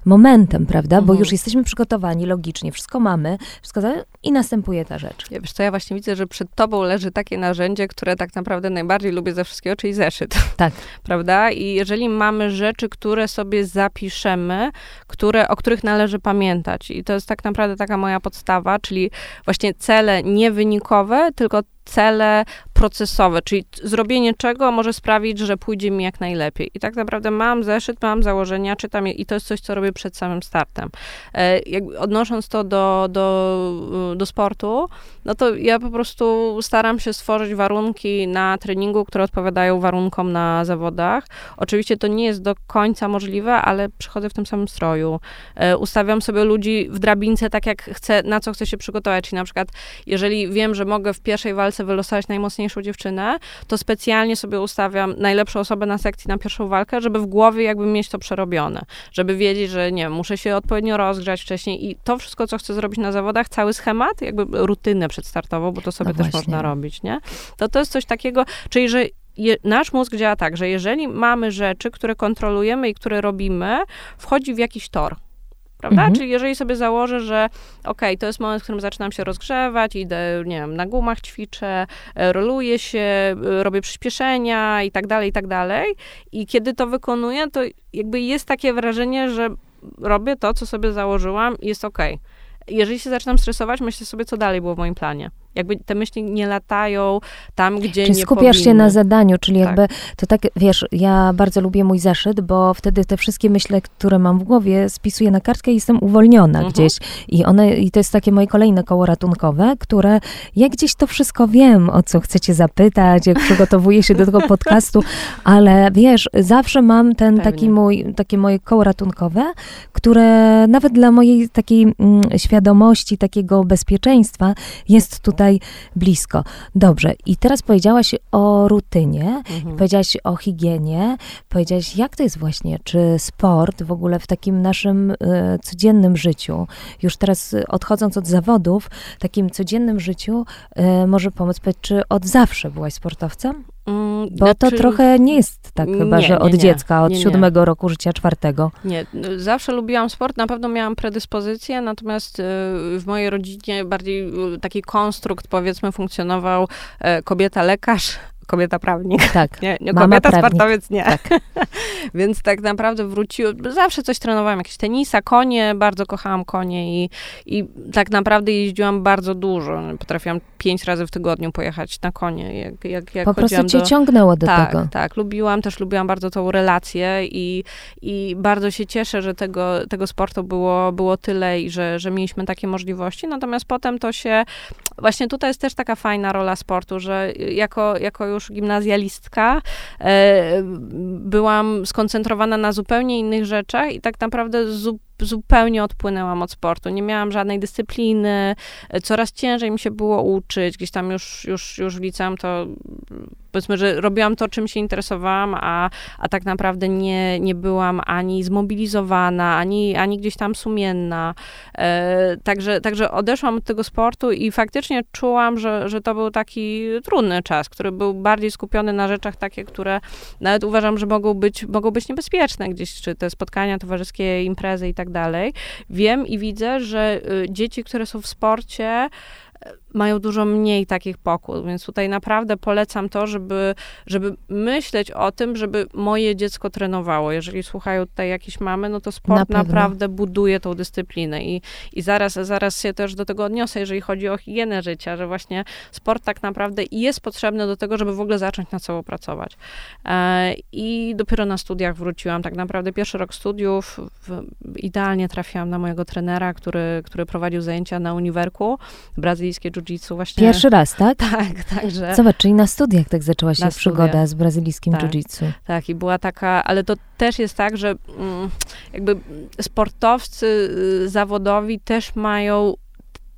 momentem, prawda? Mhm. Bo już jesteśmy przygotowani logicznie, wszystko mamy, wszystko i następuje ta rzecz. Ja, wiesz co, ja właśnie widzę, że przed tobą leży takie narzędzie, które tak naprawdę najbardziej lubię ze wszystkiego, czyli zeszyt. Tak. prawda? I jeżeli mamy rzeczy, które sobie zapiszemy, które, o których należy pamiętać i to jest tak naprawdę taka moja podstawa, czyli właśnie cele nie wynikowe, tylko cele procesowe, czyli zrobienie czego może sprawić, że pójdzie mi jak najlepiej. I tak naprawdę mam zeszyt, mam założenia, czytam je i to jest coś, co robię przed samym startem. E, odnosząc to do, do, do sportu, no to ja po prostu staram się stworzyć warunki na treningu, które odpowiadają warunkom na zawodach. Oczywiście to nie jest do końca możliwe, ale przychodzę w tym samym stroju. E, ustawiam sobie ludzi w drabince tak, jak chcę, na co chcę się przygotować. Czyli na przykład, jeżeli wiem, że mogę w pierwszej walce wylosować najmocniejszą dziewczynę, to specjalnie sobie ustawiam najlepszą osobę na sekcji na pierwszą walkę, żeby w głowie jakby mieć to przerobione. Żeby wiedzieć, że nie muszę się odpowiednio rozgrzać wcześniej i to wszystko, co chcę zrobić na zawodach, cały schemat, jakby rutynę przedstartową, bo to sobie no też właśnie. można robić, nie? To to jest coś takiego, czyli że je, nasz mózg działa tak, że jeżeli mamy rzeczy, które kontrolujemy i które robimy, wchodzi w jakiś tor. Prawda? Mhm. Czyli jeżeli sobie założę, że ok, to jest moment, w którym zaczynam się rozgrzewać, idę, nie wiem, na gumach ćwiczę, e, roluję się, e, robię przyspieszenia i tak dalej, i tak dalej. I kiedy to wykonuję, to jakby jest takie wrażenie, że robię to, co sobie założyłam i jest ok. Jeżeli się zaczynam stresować, myślę sobie, co dalej było w moim planie jakby te myśli nie latają tam, gdzie czyli nie skupiasz powinny. się na zadaniu, czyli tak. jakby to tak, wiesz, ja bardzo lubię mój zeszyt, bo wtedy te wszystkie myśli, które mam w głowie, spisuję na kartkę i jestem uwolniona mhm. gdzieś. I one, i to jest takie moje kolejne koło ratunkowe, które ja gdzieś to wszystko wiem, o co chcecie zapytać, jak przygotowuję się do tego podcastu, ale wiesz, zawsze mam ten taki mój, takie moje koło ratunkowe, które nawet dla mojej takiej mm, świadomości, takiego bezpieczeństwa jest tutaj tutaj blisko. Dobrze, i teraz powiedziałaś o rutynie, mhm. powiedziałaś o higienie, powiedziałaś, jak to jest właśnie, czy sport w ogóle w takim naszym y, codziennym życiu, już teraz odchodząc od zawodów, takim codziennym życiu y, może pomóc. Czy od zawsze byłaś sportowcem? Bo znaczy, to trochę nie jest tak chyba, nie, że od nie, dziecka, od nie, siódmego roku życia czwartego. Nie, zawsze lubiłam sport, na pewno miałam predyspozycję, natomiast y, w mojej rodzinie bardziej y, taki konstrukt, powiedzmy, funkcjonował e, kobieta-lekarz, kobieta prawnik. Tak. Nie, nie kobieta prawnik. sportowiec nie. Tak. Więc tak naprawdę wróciłem, zawsze coś trenowałam, jakieś tenisa, konie, bardzo kochałam konie i, i tak naprawdę jeździłam bardzo dużo. Potrafiłam pięć razy w tygodniu pojechać na konie. Jak, jak, jak po prostu cię do... ciągnęło do tak, tego. Tak, lubiłam, też lubiłam bardzo tą relację i, i bardzo się cieszę, że tego, tego sportu było, było tyle i że, że mieliśmy takie możliwości. Natomiast potem to się, właśnie tutaj jest też taka fajna rola sportu, że jako, jako już już gimnazjalistka, e, byłam skoncentrowana na zupełnie innych rzeczach i tak naprawdę zupełnie zupełnie odpłynęłam od sportu. Nie miałam żadnej dyscypliny, coraz ciężej mi się było uczyć. Gdzieś tam już, już, już w liceum to powiedzmy, że robiłam to, czym się interesowałam, a, a tak naprawdę nie, nie byłam ani zmobilizowana, ani, ani gdzieś tam sumienna. E, także, także odeszłam od tego sportu i faktycznie czułam, że, że to był taki trudny czas, który był bardziej skupiony na rzeczach takie, które nawet uważam, że mogą być, mogą być niebezpieczne gdzieś, czy te spotkania towarzyskie, imprezy i tak dalej, wiem i widzę, że y, dzieci, które są w sporcie, mają dużo mniej takich pokut, więc tutaj naprawdę polecam to, żeby, żeby myśleć o tym, żeby moje dziecko trenowało. Jeżeli słuchają tutaj jakieś mamy, no to sport Na naprawdę buduje tą dyscyplinę i, i zaraz, zaraz się też do tego odniosę, jeżeli chodzi o higienę życia, że właśnie sport tak naprawdę jest potrzebny do tego, żeby w ogóle zacząć nad sobą pracować. E, I dopiero na studiach wróciłam, tak naprawdę pierwszy rok studiów, w, idealnie trafiłam na mojego trenera, który, który prowadził zajęcia na uniwerku, brazylijskie jiu-jitsu właśnie. Pierwszy raz, tak? Tak, także. Zobacz, czyli na studiach tak zaczęła się przygoda z brazylijskim tak, jiu-jitsu. Tak, i była taka, ale to też jest tak, że mm, jakby sportowcy y, zawodowi też mają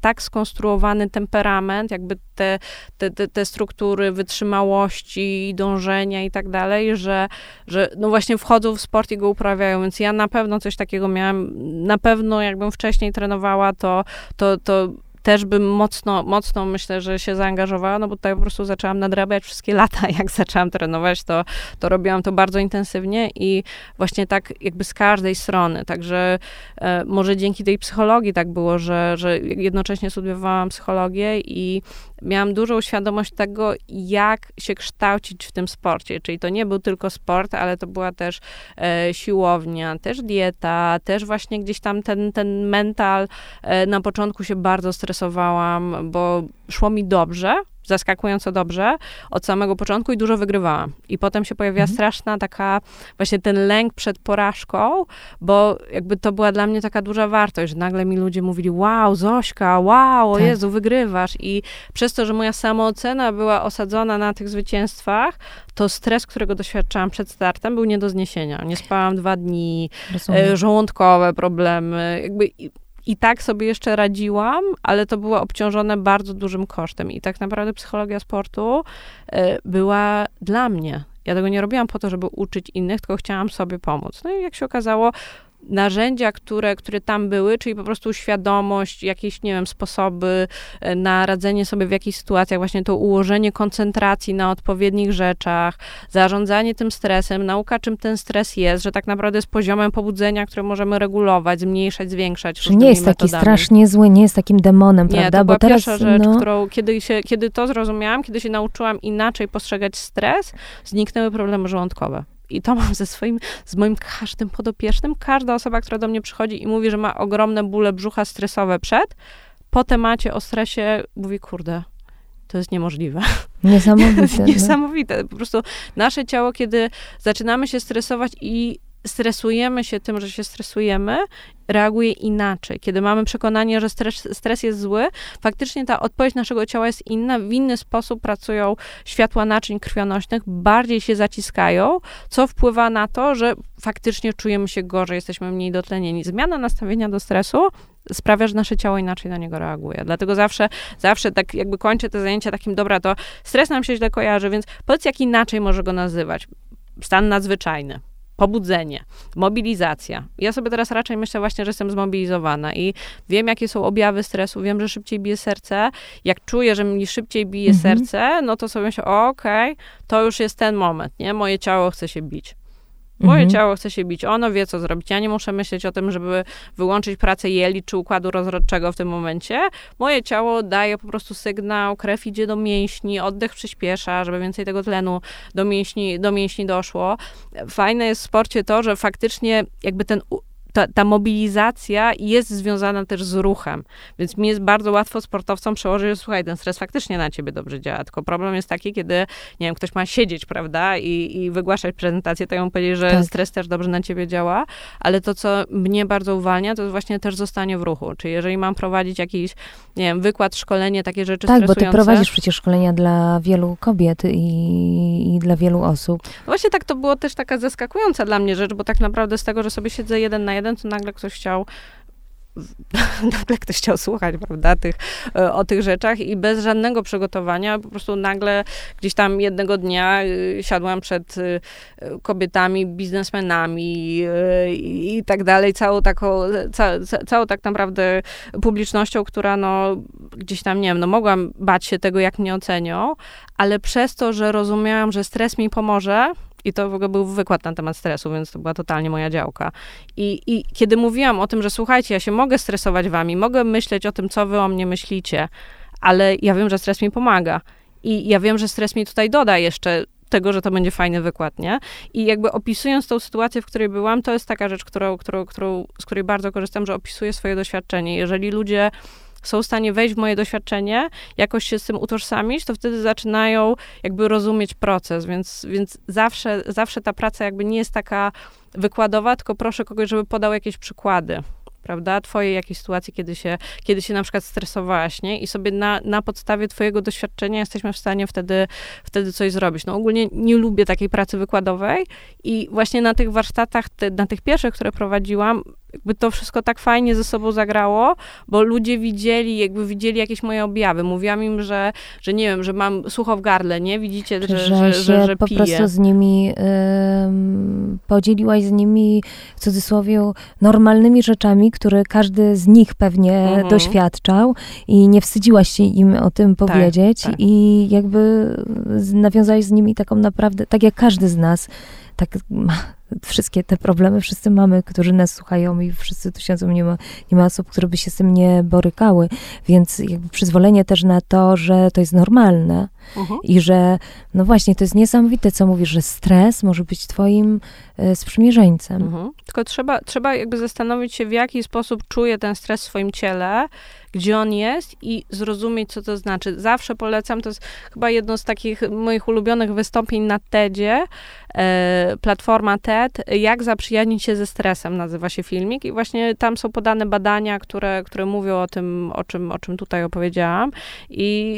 tak skonstruowany temperament, jakby te, te, te, te, struktury wytrzymałości, dążenia i tak dalej, że, że no właśnie wchodzą w sport i go uprawiają, więc ja na pewno coś takiego miałam, na pewno jakbym wcześniej trenowała, to, to, to też bym mocno, mocno myślę, że się zaangażowała, no bo tutaj po prostu zaczęłam nadrabiać wszystkie lata, jak zaczęłam trenować, to, to robiłam to bardzo intensywnie i właśnie tak jakby z każdej strony, także e, może dzięki tej psychologii tak było, że, że jednocześnie studiowałam psychologię i miałam dużą świadomość tego, jak się kształcić w tym sporcie. Czyli to nie był tylko sport, ale to była też e, siłownia, też dieta, też właśnie gdzieś tam ten, ten mental. E, na początku się bardzo stresowałam, bo szło mi dobrze, zaskakująco dobrze od samego początku i dużo wygrywałam. I potem się pojawiła mhm. straszna taka, właśnie ten lęk przed porażką, bo jakby to była dla mnie taka duża wartość, że nagle mi ludzie mówili, wow, Zośka, wow, o tak. Jezu, wygrywasz. I przez to, że moja samoocena była osadzona na tych zwycięstwach, to stres, którego doświadczałam przed startem, był nie do zniesienia. Nie spałam dwa dni, Rozumiem. żołądkowe problemy, jakby i tak sobie jeszcze radziłam, ale to było obciążone bardzo dużym kosztem. I tak naprawdę psychologia sportu y, była dla mnie. Ja tego nie robiłam po to, żeby uczyć innych, tylko chciałam sobie pomóc. No i jak się okazało, narzędzia, które, które tam były, czyli po prostu świadomość, jakieś, nie wiem, sposoby e, na radzenie sobie w jakichś sytuacjach, właśnie to ułożenie koncentracji na odpowiednich rzeczach, zarządzanie tym stresem, nauka, czym ten stres jest, że tak naprawdę jest poziomem pobudzenia, które możemy regulować, zmniejszać, zwiększać. Czy nie jest taki strasznie zły, nie jest takim demonem, nie, prawda? To była Bo teraz, pierwsza rzecz, no... którą, kiedy, się, kiedy to zrozumiałam, kiedy się nauczyłam inaczej postrzegać stres, zniknęły problemy żołądkowe i to mam ze swoim, z moim każdym podopiecznym. Każda osoba, która do mnie przychodzi i mówi, że ma ogromne bóle brzucha stresowe przed, po temacie o stresie mówi, kurde, to jest niemożliwe. Niesamowite. No. Niesamowite. Po prostu nasze ciało, kiedy zaczynamy się stresować i stresujemy się tym, że się stresujemy, reaguje inaczej. Kiedy mamy przekonanie, że stres, stres jest zły, faktycznie ta odpowiedź naszego ciała jest inna. W inny sposób pracują światła naczyń krwionośnych, bardziej się zaciskają, co wpływa na to, że faktycznie czujemy się gorzej, jesteśmy mniej dotlenieni. Zmiana nastawienia do stresu sprawia, że nasze ciało inaczej na niego reaguje. Dlatego zawsze, zawsze tak jakby kończę te zajęcia takim, dobra, to stres nam się źle kojarzy, więc powiedz, jak inaczej może go nazywać. Stan nadzwyczajny pobudzenie, mobilizacja. Ja sobie teraz raczej myślę właśnie, że jestem zmobilizowana i wiem, jakie są objawy stresu, wiem, że szybciej bije serce. Jak czuję, że mi szybciej bije mhm. serce, no to sobie myślę, okej, okay, to już jest ten moment, nie? Moje ciało chce się bić. Moje mhm. ciało chce się bić, ono wie, co zrobić. Ja nie muszę myśleć o tym, żeby wyłączyć pracę jeli czy układu rozrodczego w tym momencie. Moje ciało daje po prostu sygnał, krew idzie do mięśni, oddech przyspiesza, żeby więcej tego tlenu do mięśni, do mięśni doszło. Fajne jest w sporcie to, że faktycznie jakby ten ta, ta, mobilizacja jest związana też z ruchem, więc mi jest bardzo łatwo sportowcom przełożyć, że słuchaj, ten stres faktycznie na ciebie dobrze działa, tylko problem jest taki, kiedy, nie wiem, ktoś ma siedzieć, prawda, i, i wygłaszać prezentację, to ja mu powiedzieć, że tak. stres też dobrze na ciebie działa, ale to, co mnie bardzo uwalnia, to jest właśnie też zostanie w ruchu, czyli jeżeli mam prowadzić jakiś, nie wiem, wykład, szkolenie, takie rzeczy Tak, bo ty prowadzisz przecież szkolenia dla wielu kobiet i, i dla wielu osób. No właśnie tak, to było też taka zaskakująca dla mnie rzecz, bo tak naprawdę z tego, że sobie siedzę jeden na jeden, jeden, to nagle ktoś chciał nagle ktoś chciał słuchać, prawda, tych, e, o tych rzeczach i bez żadnego przygotowania, po prostu nagle gdzieś tam jednego dnia y, siadłam przed y, kobietami, biznesmenami y, i tak dalej, całą taką, ca, całą tak naprawdę publicznością, która no gdzieś tam, nie wiem, no mogłam bać się tego, jak mnie ocenią, ale przez to, że rozumiałam, że stres mi pomoże, i to w ogóle był wykład na temat stresu, więc to była totalnie moja działka. I, I kiedy mówiłam o tym, że słuchajcie, ja się mogę stresować wami, mogę myśleć o tym, co wy o mnie myślicie, ale ja wiem, że stres mi pomaga. I ja wiem, że stres mi tutaj doda jeszcze tego, że to będzie fajny wykład, nie? I jakby opisując tą sytuację, w której byłam, to jest taka rzecz, którą, którą, którą, z której bardzo korzystam, że opisuję swoje doświadczenie. Jeżeli ludzie są w stanie wejść w moje doświadczenie, jakoś się z tym utożsamić, to wtedy zaczynają jakby rozumieć proces, więc, więc zawsze, zawsze ta praca jakby nie jest taka wykładowa, tylko proszę kogoś, żeby podał jakieś przykłady prawda, twojej jakiejś sytuacji, kiedy się, kiedy się na przykład stresowałaś, nie? I sobie na, na podstawie twojego doświadczenia jesteśmy w stanie wtedy, wtedy coś zrobić. No ogólnie nie lubię takiej pracy wykładowej i właśnie na tych warsztatach, te, na tych pierwszych, które prowadziłam, jakby to wszystko tak fajnie ze sobą zagrało, bo ludzie widzieli, jakby widzieli jakieś moje objawy. Mówiłam im, że, że nie wiem, że mam sucho w gardle, nie? Widzicie, że, że, że, że, że po prostu z nimi podzieliłaś z nimi w cudzysłowie normalnymi rzeczami, które każdy z nich pewnie mhm. doświadczał i nie wstydziłaś się im o tym tak, powiedzieć tak, tak. i jakby nawiązałaś z nimi taką naprawdę, tak jak każdy z nas, tak ma wszystkie te problemy wszyscy mamy, którzy nas słuchają i wszyscy tu siedzą, nie ma, nie ma osób, które by się z tym nie borykały, więc jakby przyzwolenie też na to, że to jest normalne uh-huh. i że, no właśnie, to jest niesamowite, co mówisz, że stres może być twoim y, sprzymierzeńcem. Uh-huh. Tylko trzeba, trzeba jakby zastanowić się, w jaki sposób czuje ten stres w swoim ciele, gdzie on jest i zrozumieć, co to znaczy. Zawsze polecam, to jest chyba jedno z takich moich ulubionych wystąpień na TEDzie, e, platforma TED, jak zaprzyjaźnić się ze stresem, nazywa się filmik i właśnie tam są podane badania, które, które mówią o tym, o czym, o czym tutaj opowiedziałam i,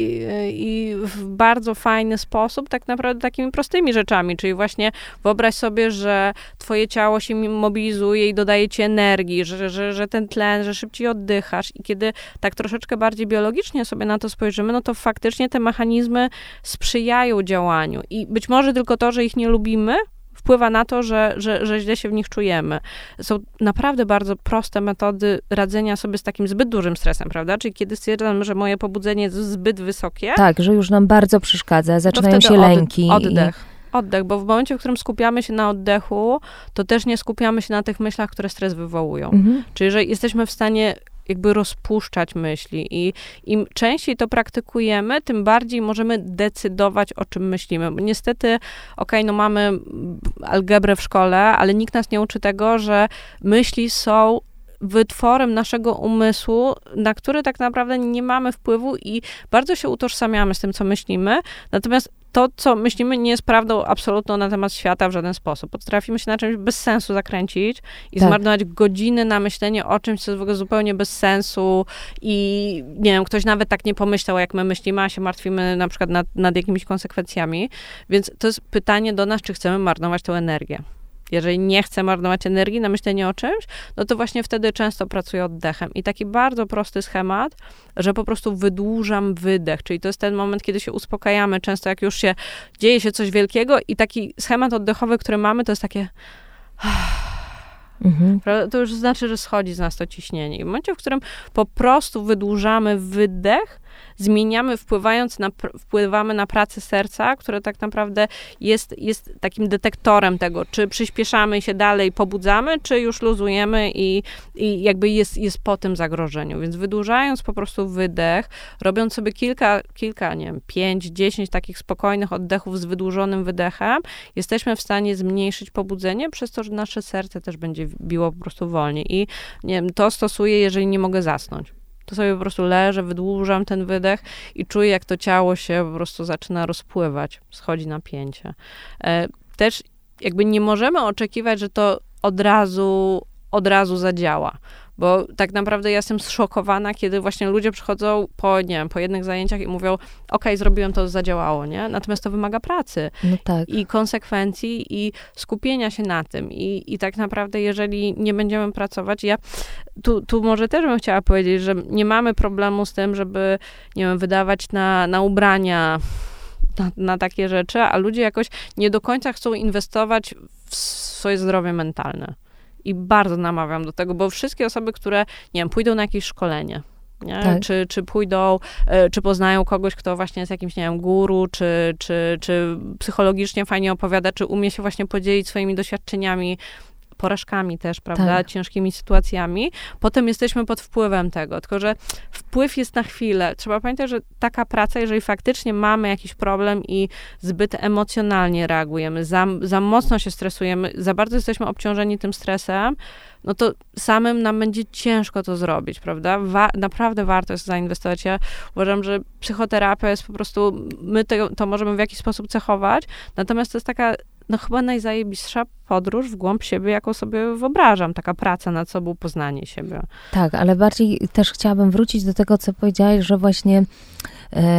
i w bardzo fajny sposób, tak naprawdę takimi prostymi rzeczami, czyli właśnie wyobraź sobie, że twoje ciało się mobilizuje i dodaje ci energii, że, że, że ten tlen, że szybciej oddychasz i kiedy tak troszeczkę bardziej biologicznie sobie na to spojrzymy, no to faktycznie te mechanizmy sprzyjają działaniu. I być może tylko to, że ich nie lubimy, wpływa na to, że, że, że źle się w nich czujemy. Są naprawdę bardzo proste metody radzenia sobie z takim zbyt dużym stresem, prawda? Czyli kiedy stwierdzam, że moje pobudzenie jest zbyt wysokie. Tak, że już nam bardzo przeszkadza, zaczynają się lęki. Oddech. I oddech, bo w momencie, w którym skupiamy się na oddechu, to też nie skupiamy się na tych myślach, które stres wywołują. Mhm. Czyli, że jesteśmy w stanie jakby rozpuszczać myśli i im częściej to praktykujemy, tym bardziej możemy decydować, o czym myślimy. Bo niestety, okej, okay, no mamy algebrę w szkole, ale nikt nas nie uczy tego, że myśli są wytworem naszego umysłu, na który tak naprawdę nie mamy wpływu i bardzo się utożsamiamy z tym, co myślimy. Natomiast to, co myślimy, nie jest prawdą absolutną na temat świata w żaden sposób. Potrafimy się na czymś bez sensu zakręcić i tak. zmarnować godziny na myślenie o czymś, co jest w ogóle zupełnie bez sensu i nie wiem, ktoś nawet tak nie pomyślał, jak my myślimy, a się martwimy na przykład nad, nad jakimiś konsekwencjami. Więc to jest pytanie do nas, czy chcemy marnować tę energię. Jeżeli nie chcę marnować energii na myślenie o czymś, no to właśnie wtedy często pracuję oddechem. I taki bardzo prosty schemat, że po prostu wydłużam wydech, czyli to jest ten moment, kiedy się uspokajamy. Często jak już się dzieje się coś wielkiego i taki schemat oddechowy, który mamy, to jest takie Mhm. To już znaczy, że schodzi z nas to ciśnienie. I w momencie, w którym po prostu wydłużamy wydech, zmieniamy, wpływając na, wpływamy na pracę serca, które tak naprawdę jest, jest takim detektorem tego, czy przyspieszamy się dalej, pobudzamy, czy już luzujemy i, i jakby jest, jest po tym zagrożeniu. Więc wydłużając po prostu wydech, robiąc sobie kilka, kilka, nie wiem, pięć, dziesięć takich spokojnych oddechów z wydłużonym wydechem, jesteśmy w stanie zmniejszyć pobudzenie, przez to, że nasze serce też będzie biło po prostu wolniej. I nie wiem, to stosuję, jeżeli nie mogę zasnąć to sobie po prostu leżę, wydłużam ten wydech i czuję, jak to ciało się po prostu zaczyna rozpływać, schodzi napięcie. E, też jakby nie możemy oczekiwać, że to od razu, od razu zadziała. Bo tak naprawdę ja jestem zszokowana, kiedy właśnie ludzie przychodzą po, nie wiem, po jednych zajęciach i mówią, ok, zrobiłem to, zadziałało, nie? Natomiast to wymaga pracy no tak. i konsekwencji i skupienia się na tym. I, I tak naprawdę, jeżeli nie będziemy pracować, ja tu, tu może też bym chciała powiedzieć, że nie mamy problemu z tym, żeby, nie wiem, wydawać na, na ubrania, na, na, takie rzeczy, a ludzie jakoś nie do końca chcą inwestować w swoje zdrowie mentalne. I bardzo namawiam do tego, bo wszystkie osoby, które, nie wiem, pójdą na jakieś szkolenie, tak. Czy, czy pójdą, e, czy poznają kogoś, kto właśnie jest jakimś, nie wiem, guru, czy, czy, czy psychologicznie fajnie opowiada, czy umie się właśnie podzielić swoimi doświadczeniami porażkami też, prawda, tak. ciężkimi sytuacjami, potem jesteśmy pod wpływem tego. Tylko, że wpływ jest na chwilę. Trzeba pamiętać, że taka praca, jeżeli faktycznie mamy jakiś problem i zbyt emocjonalnie reagujemy, za, za mocno się stresujemy, za bardzo jesteśmy obciążeni tym stresem, no to samym nam będzie ciężko to zrobić, prawda? Wa naprawdę warto jest zainwestować. Ja uważam, że psychoterapia jest po prostu, my to, to możemy w jakiś sposób cechować, natomiast to jest taka no chyba najzajebistsza podróż w głąb siebie, jaką sobie wyobrażam. Taka praca nad sobą, poznanie siebie. Tak, ale bardziej też chciałabym wrócić do tego, co powiedziałaś, że właśnie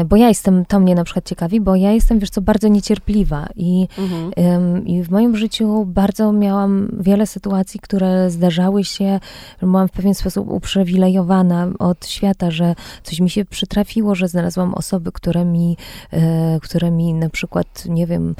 bo ja jestem, to mnie na przykład ciekawi, bo ja jestem, wiesz co, bardzo niecierpliwa i, mhm. i w moim życiu bardzo miałam wiele sytuacji, które zdarzały się, że byłam w pewien sposób uprzywilejowana od świata, że coś mi się przytrafiło, że znalazłam osoby, które mi, e, które mi na przykład, nie wiem,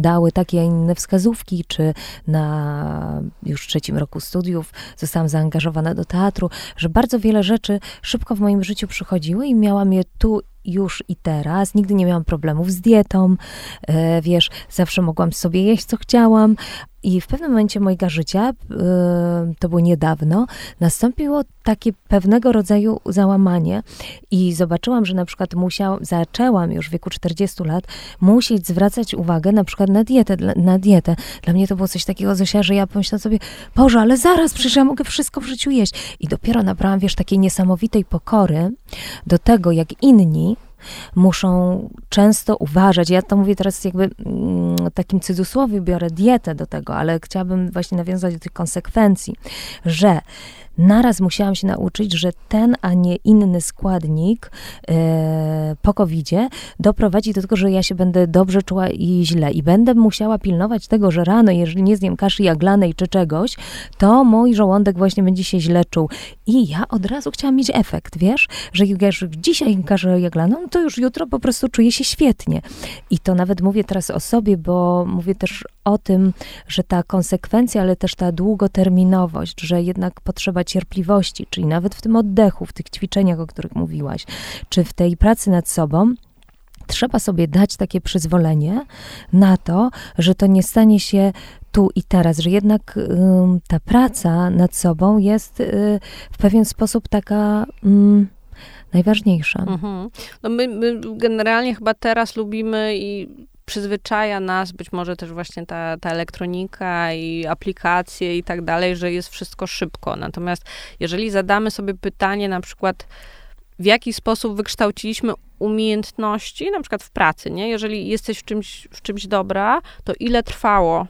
dały takie, a inne wskazówki, czy na już trzecim roku studiów zostałam zaangażowana do teatru, że bardzo wiele rzeczy szybko w moim życiu przychodziły i miałam je tu już i teraz. Nigdy nie miałam problemów z dietą, e, wiesz, zawsze mogłam sobie jeść, co chciałam. I w pewnym momencie mojego życia, e, to było niedawno, nastąpiło takie pewnego rodzaju załamanie i zobaczyłam, że na przykład musiałam, zaczęłam już w wieku 40 lat musieć zwracać uwagę na przykład na dietę, na dietę. Dla mnie to było coś takiego, Zosia, że ja pomyślałam sobie, Boże, ale zaraz, przecież ja mogę wszystko w życiu jeść. I dopiero nabrałam, wiesz, takiej niesamowitej pokory do tego, jak inni muszą często uważać. Ja to mówię teraz jakby mm, takim cudzysłowie, biorę dietę do tego, ale chciałabym właśnie nawiązać do tych konsekwencji, że naraz musiałam się nauczyć, że ten, a nie inny składnik e, po covid doprowadzi do tego, że ja się będę dobrze czuła i źle. I będę musiała pilnować tego, że rano, jeżeli nie zjem kaszy jaglanej czy czegoś, to mój żołądek właśnie będzie się źle czuł. I ja od razu chciałam mieć efekt, wiesz, że jak dzisiaj kaszę jaglaną, to już jutro po prostu czuję się świetnie. I to nawet mówię teraz o sobie, bo mówię też o tym, że ta konsekwencja, ale też ta długoterminowość, że jednak potrzeba cierpliwości, czyli nawet w tym oddechu, w tych ćwiczeniach, o których mówiłaś, czy w tej pracy nad sobą, trzeba sobie dać takie przyzwolenie na to, że to nie stanie się tu i teraz, że jednak ta praca nad sobą jest y, w pewien sposób taka. Y, najważniejsza. Mhm. No my, my generalnie chyba teraz lubimy i przyzwyczaja nas być może też właśnie ta, ta elektronika i aplikacje i tak dalej, że jest wszystko szybko. Natomiast jeżeli zadamy sobie pytanie na przykład, w jaki sposób wykształciliśmy umiejętności, na przykład w pracy, nie? Jeżeli jesteś w czymś, w czymś dobra, to ile trwało,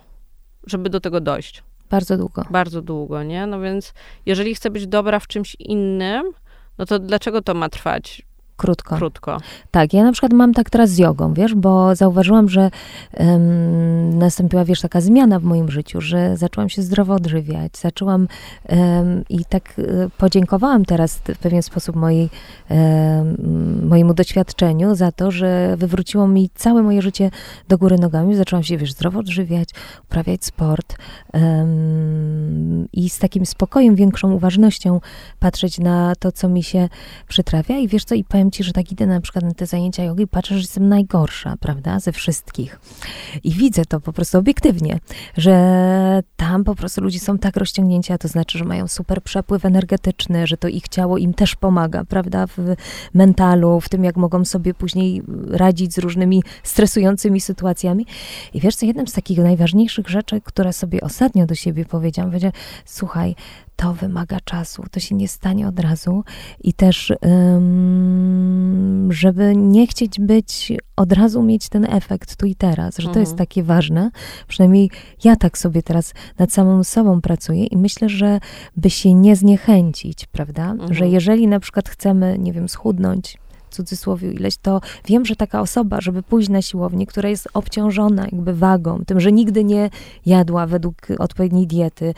żeby do tego dojść? Bardzo długo. Bardzo długo, nie? No więc jeżeli chcę być dobra w czymś innym, no to dlaczego to ma trwać Krótko. Krótko. Tak, ja na przykład mam tak teraz z jogą, wiesz, bo zauważyłam, że um, nastąpiła, wiesz, taka zmiana w moim życiu, że zaczęłam się zdrowo odżywiać, zaczęłam um, i tak um, podziękowałam teraz w pewien sposób mojej, mojemu doświadczeniu za to, że wywróciło mi całe moje życie do góry nogami. Zaczęłam się, wiesz, zdrowo odżywiać, uprawiać sport i z takim spokojem, większą uważnością patrzeć na to, co mi się przytrafia i wiesz co, i powiem ci, że tak idę na przykład na te zajęcia jogi i patrzę, że jestem najgorsza, prawda, ze wszystkich. I widzę to po prostu obiektywnie, że tam po prostu ludzie są tak rozciągnięci, a to znaczy, że mają super przepływ energetyczny, że to ich ciało im też pomaga, prawda, w mentalu, w tym, jak mogą sobie później radzić z różnymi stresującymi sytuacjami. I wiesz co, jednym z takich najważniejszych rzeczy, które sobie ostatnio do siebie powiedziałam, powiedziałam, słuchaj, to wymaga czasu, to się nie stanie od razu i też, żeby nie chcieć być, od razu mieć ten efekt tu i teraz, że to jest mhm. takie ważne. Przynajmniej ja tak sobie teraz nad samą sobą pracuję i myślę, że by się nie zniechęcić, prawda? Że mhm. jeżeli na przykład chcemy, nie wiem, schudnąć, cudzysłowie ileś, to wiem, że taka osoba, żeby pójść na siłownię, która jest obciążona jakby wagą, tym, że nigdy nie jadła według odpowiedniej diety,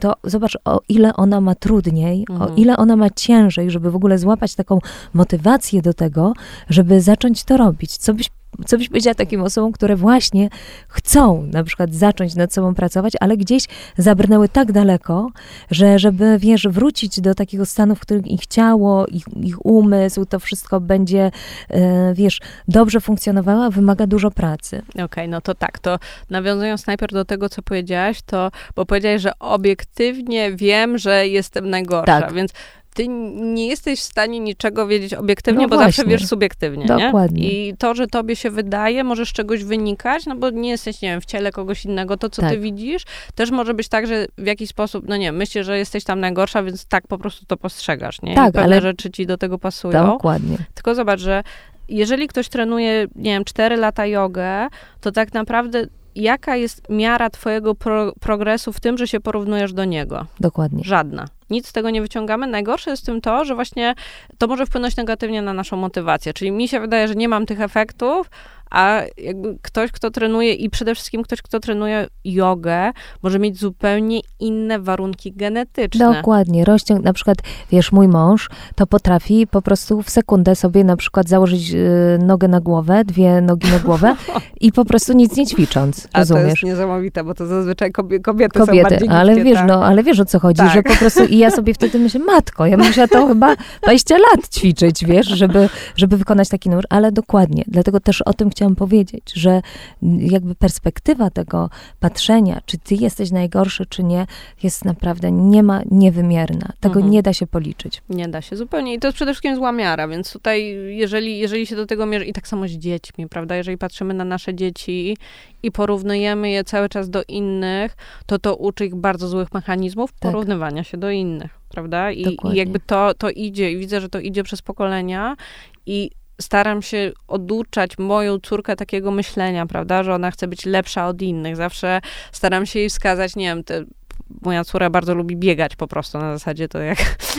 to zobacz, o ile ona ma trudniej, mhm. o ile ona ma ciężej, żeby w ogóle złapać taką motywację do tego, żeby zacząć to robić. Co byś co byś powiedziała takim osobom, które właśnie chcą na przykład zacząć nad sobą pracować, ale gdzieś zabrnęły tak daleko, że żeby, wiesz, wrócić do takiego stanu, w którym ich ciało, ich, ich umysł, to wszystko będzie, e, wiesz, dobrze funkcjonowało, wymaga dużo pracy. Okej, okay, no to tak, to nawiązując najpierw do tego, co powiedziałaś, to, bo powiedziałaś, że obiektywnie wiem, że jestem najgorsza, tak. więc ty nie jesteś w stanie niczego wiedzieć obiektywnie, no bo właśnie. zawsze wiesz subiektywnie, Dokładnie. Nie? I to, że tobie się wydaje, może z czegoś wynikać, no bo nie jesteś, nie wiem, w ciele kogoś innego, to co tak. ty widzisz, też może być tak, że w jakiś sposób, no nie, myślisz, że jesteś tam najgorsza, więc tak po prostu to postrzegasz, nie? Tak, I pewne ale... rzeczy ci do tego pasują. Dokładnie. Tylko zobacz, że jeżeli ktoś trenuje, nie wiem, 4 lata jogę, to tak naprawdę jaka jest miara twojego pro, progresu w tym, że się porównujesz do niego? Dokładnie. Żadna. Nic z tego nie wyciągamy. Najgorsze jest w tym to, że właśnie to może wpłynąć negatywnie na naszą motywację. Czyli mi się wydaje, że nie mam tych efektów, a jakby ktoś, kto trenuje i przede wszystkim ktoś, kto trenuje jogę, może mieć zupełnie inne warunki genetyczne. Dokładnie. Rozciąg, na przykład, wiesz, mój mąż to potrafi po prostu w sekundę sobie na przykład założyć y, nogę na głowę, dwie nogi na głowę i po prostu nic nie ćwicząc, a rozumiesz? to jest niesamowite, bo to zazwyczaj kobiety, kobiety, kobiety są bardziej ale wiesz, tak? no, ale wiesz o co chodzi, tak. że po prostu i ja sobie wtedy myślę, matko, ja musiała to chyba 20 lat ćwiczyć, wiesz, żeby, żeby wykonać taki numer, ale dokładnie, dlatego też o tym chciałam powiedzieć, że jakby perspektywa tego patrzenia, czy ty jesteś najgorszy, czy nie, jest naprawdę nie ma niewymierna. Tego mhm. nie da się policzyć. Nie da się zupełnie. I to jest przede wszystkim zła miara, więc tutaj, jeżeli, jeżeli się do tego mierzy, i tak samo z dziećmi, prawda, jeżeli patrzymy na nasze dzieci i porównujemy je cały czas do innych, to to uczy ich bardzo złych mechanizmów tak. porównywania się do innych, prawda? I, I, jakby to, to idzie, i widzę, że to idzie przez pokolenia i staram się oduczać moją córkę takiego myślenia, prawda, że ona chce być lepsza od innych. Zawsze staram się jej wskazać, nie wiem, te, moja córa bardzo lubi biegać po prostu na zasadzie to jak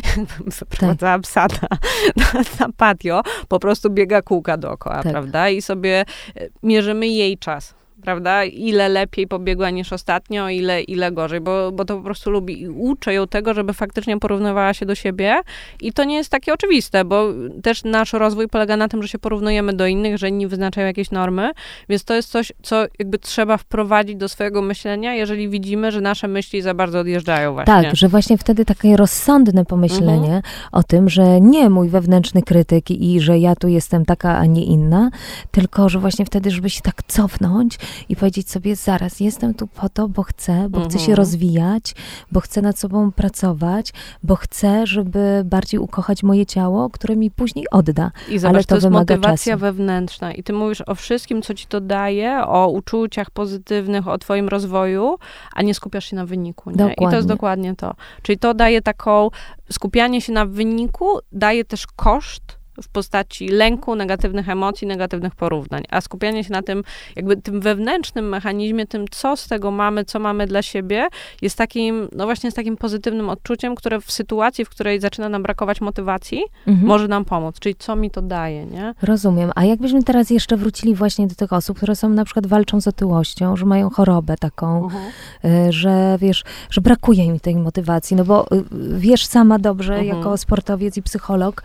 zaprowadzała tak. psa na, na, na, patio, po prostu biega kółka dookoła, tak. prawda? I sobie e, mierzymy jej czas prawda? Ile lepiej pobiegła niż ostatnio, ile, ile gorzej, bo, bo to po prostu lubi i uczę ją tego, żeby faktycznie porównywała się do siebie i to nie jest takie oczywiste, bo też nasz rozwój polega na tym, że się porównujemy do innych, że inni wyznaczają jakieś normy, więc to jest coś, co jakby trzeba wprowadzić do swojego myślenia, jeżeli widzimy, że nasze myśli za bardzo odjeżdżają właśnie. Tak, że właśnie wtedy takie rozsądne pomyślenie mhm. o tym, że nie mój wewnętrzny krytyk i że ja tu jestem taka, a nie inna, tylko, że właśnie wtedy, żeby się tak cofnąć i powiedzieć sobie, zaraz, jestem tu po to, bo chcę, bo chcę się mhm. rozwijać, bo chcę nad sobą pracować, bo chcę, żeby bardziej ukochać moje ciało, które mi później odda. I zobacz, Ale to, to jest motywacja czasu. wewnętrzna. I ty mówisz o wszystkim, co ci to daje, o uczuciach pozytywnych, o twoim rozwoju, a nie skupiasz się na wyniku. Nie? I to jest dokładnie to. Czyli to daje taką, skupianie się na wyniku daje też koszt w postaci lęku, negatywnych emocji, negatywnych porównań, a skupianie się na tym, jakby tym wewnętrznym mechanizmie, tym, co z tego mamy, co mamy dla siebie, jest takim, no właśnie z takim pozytywnym odczuciem, które w sytuacji, w której zaczyna nam brakować motywacji, mhm. może nam pomóc, czyli co mi to daje, nie? Rozumiem. A jakbyśmy teraz jeszcze wrócili właśnie do tych osób, które są na przykład walczą z otyłością, że mają chorobę taką, uh -huh. że wiesz, że brakuje im tej motywacji, no bo y, wiesz sama dobrze, mhm. jako sportowiec i psycholog,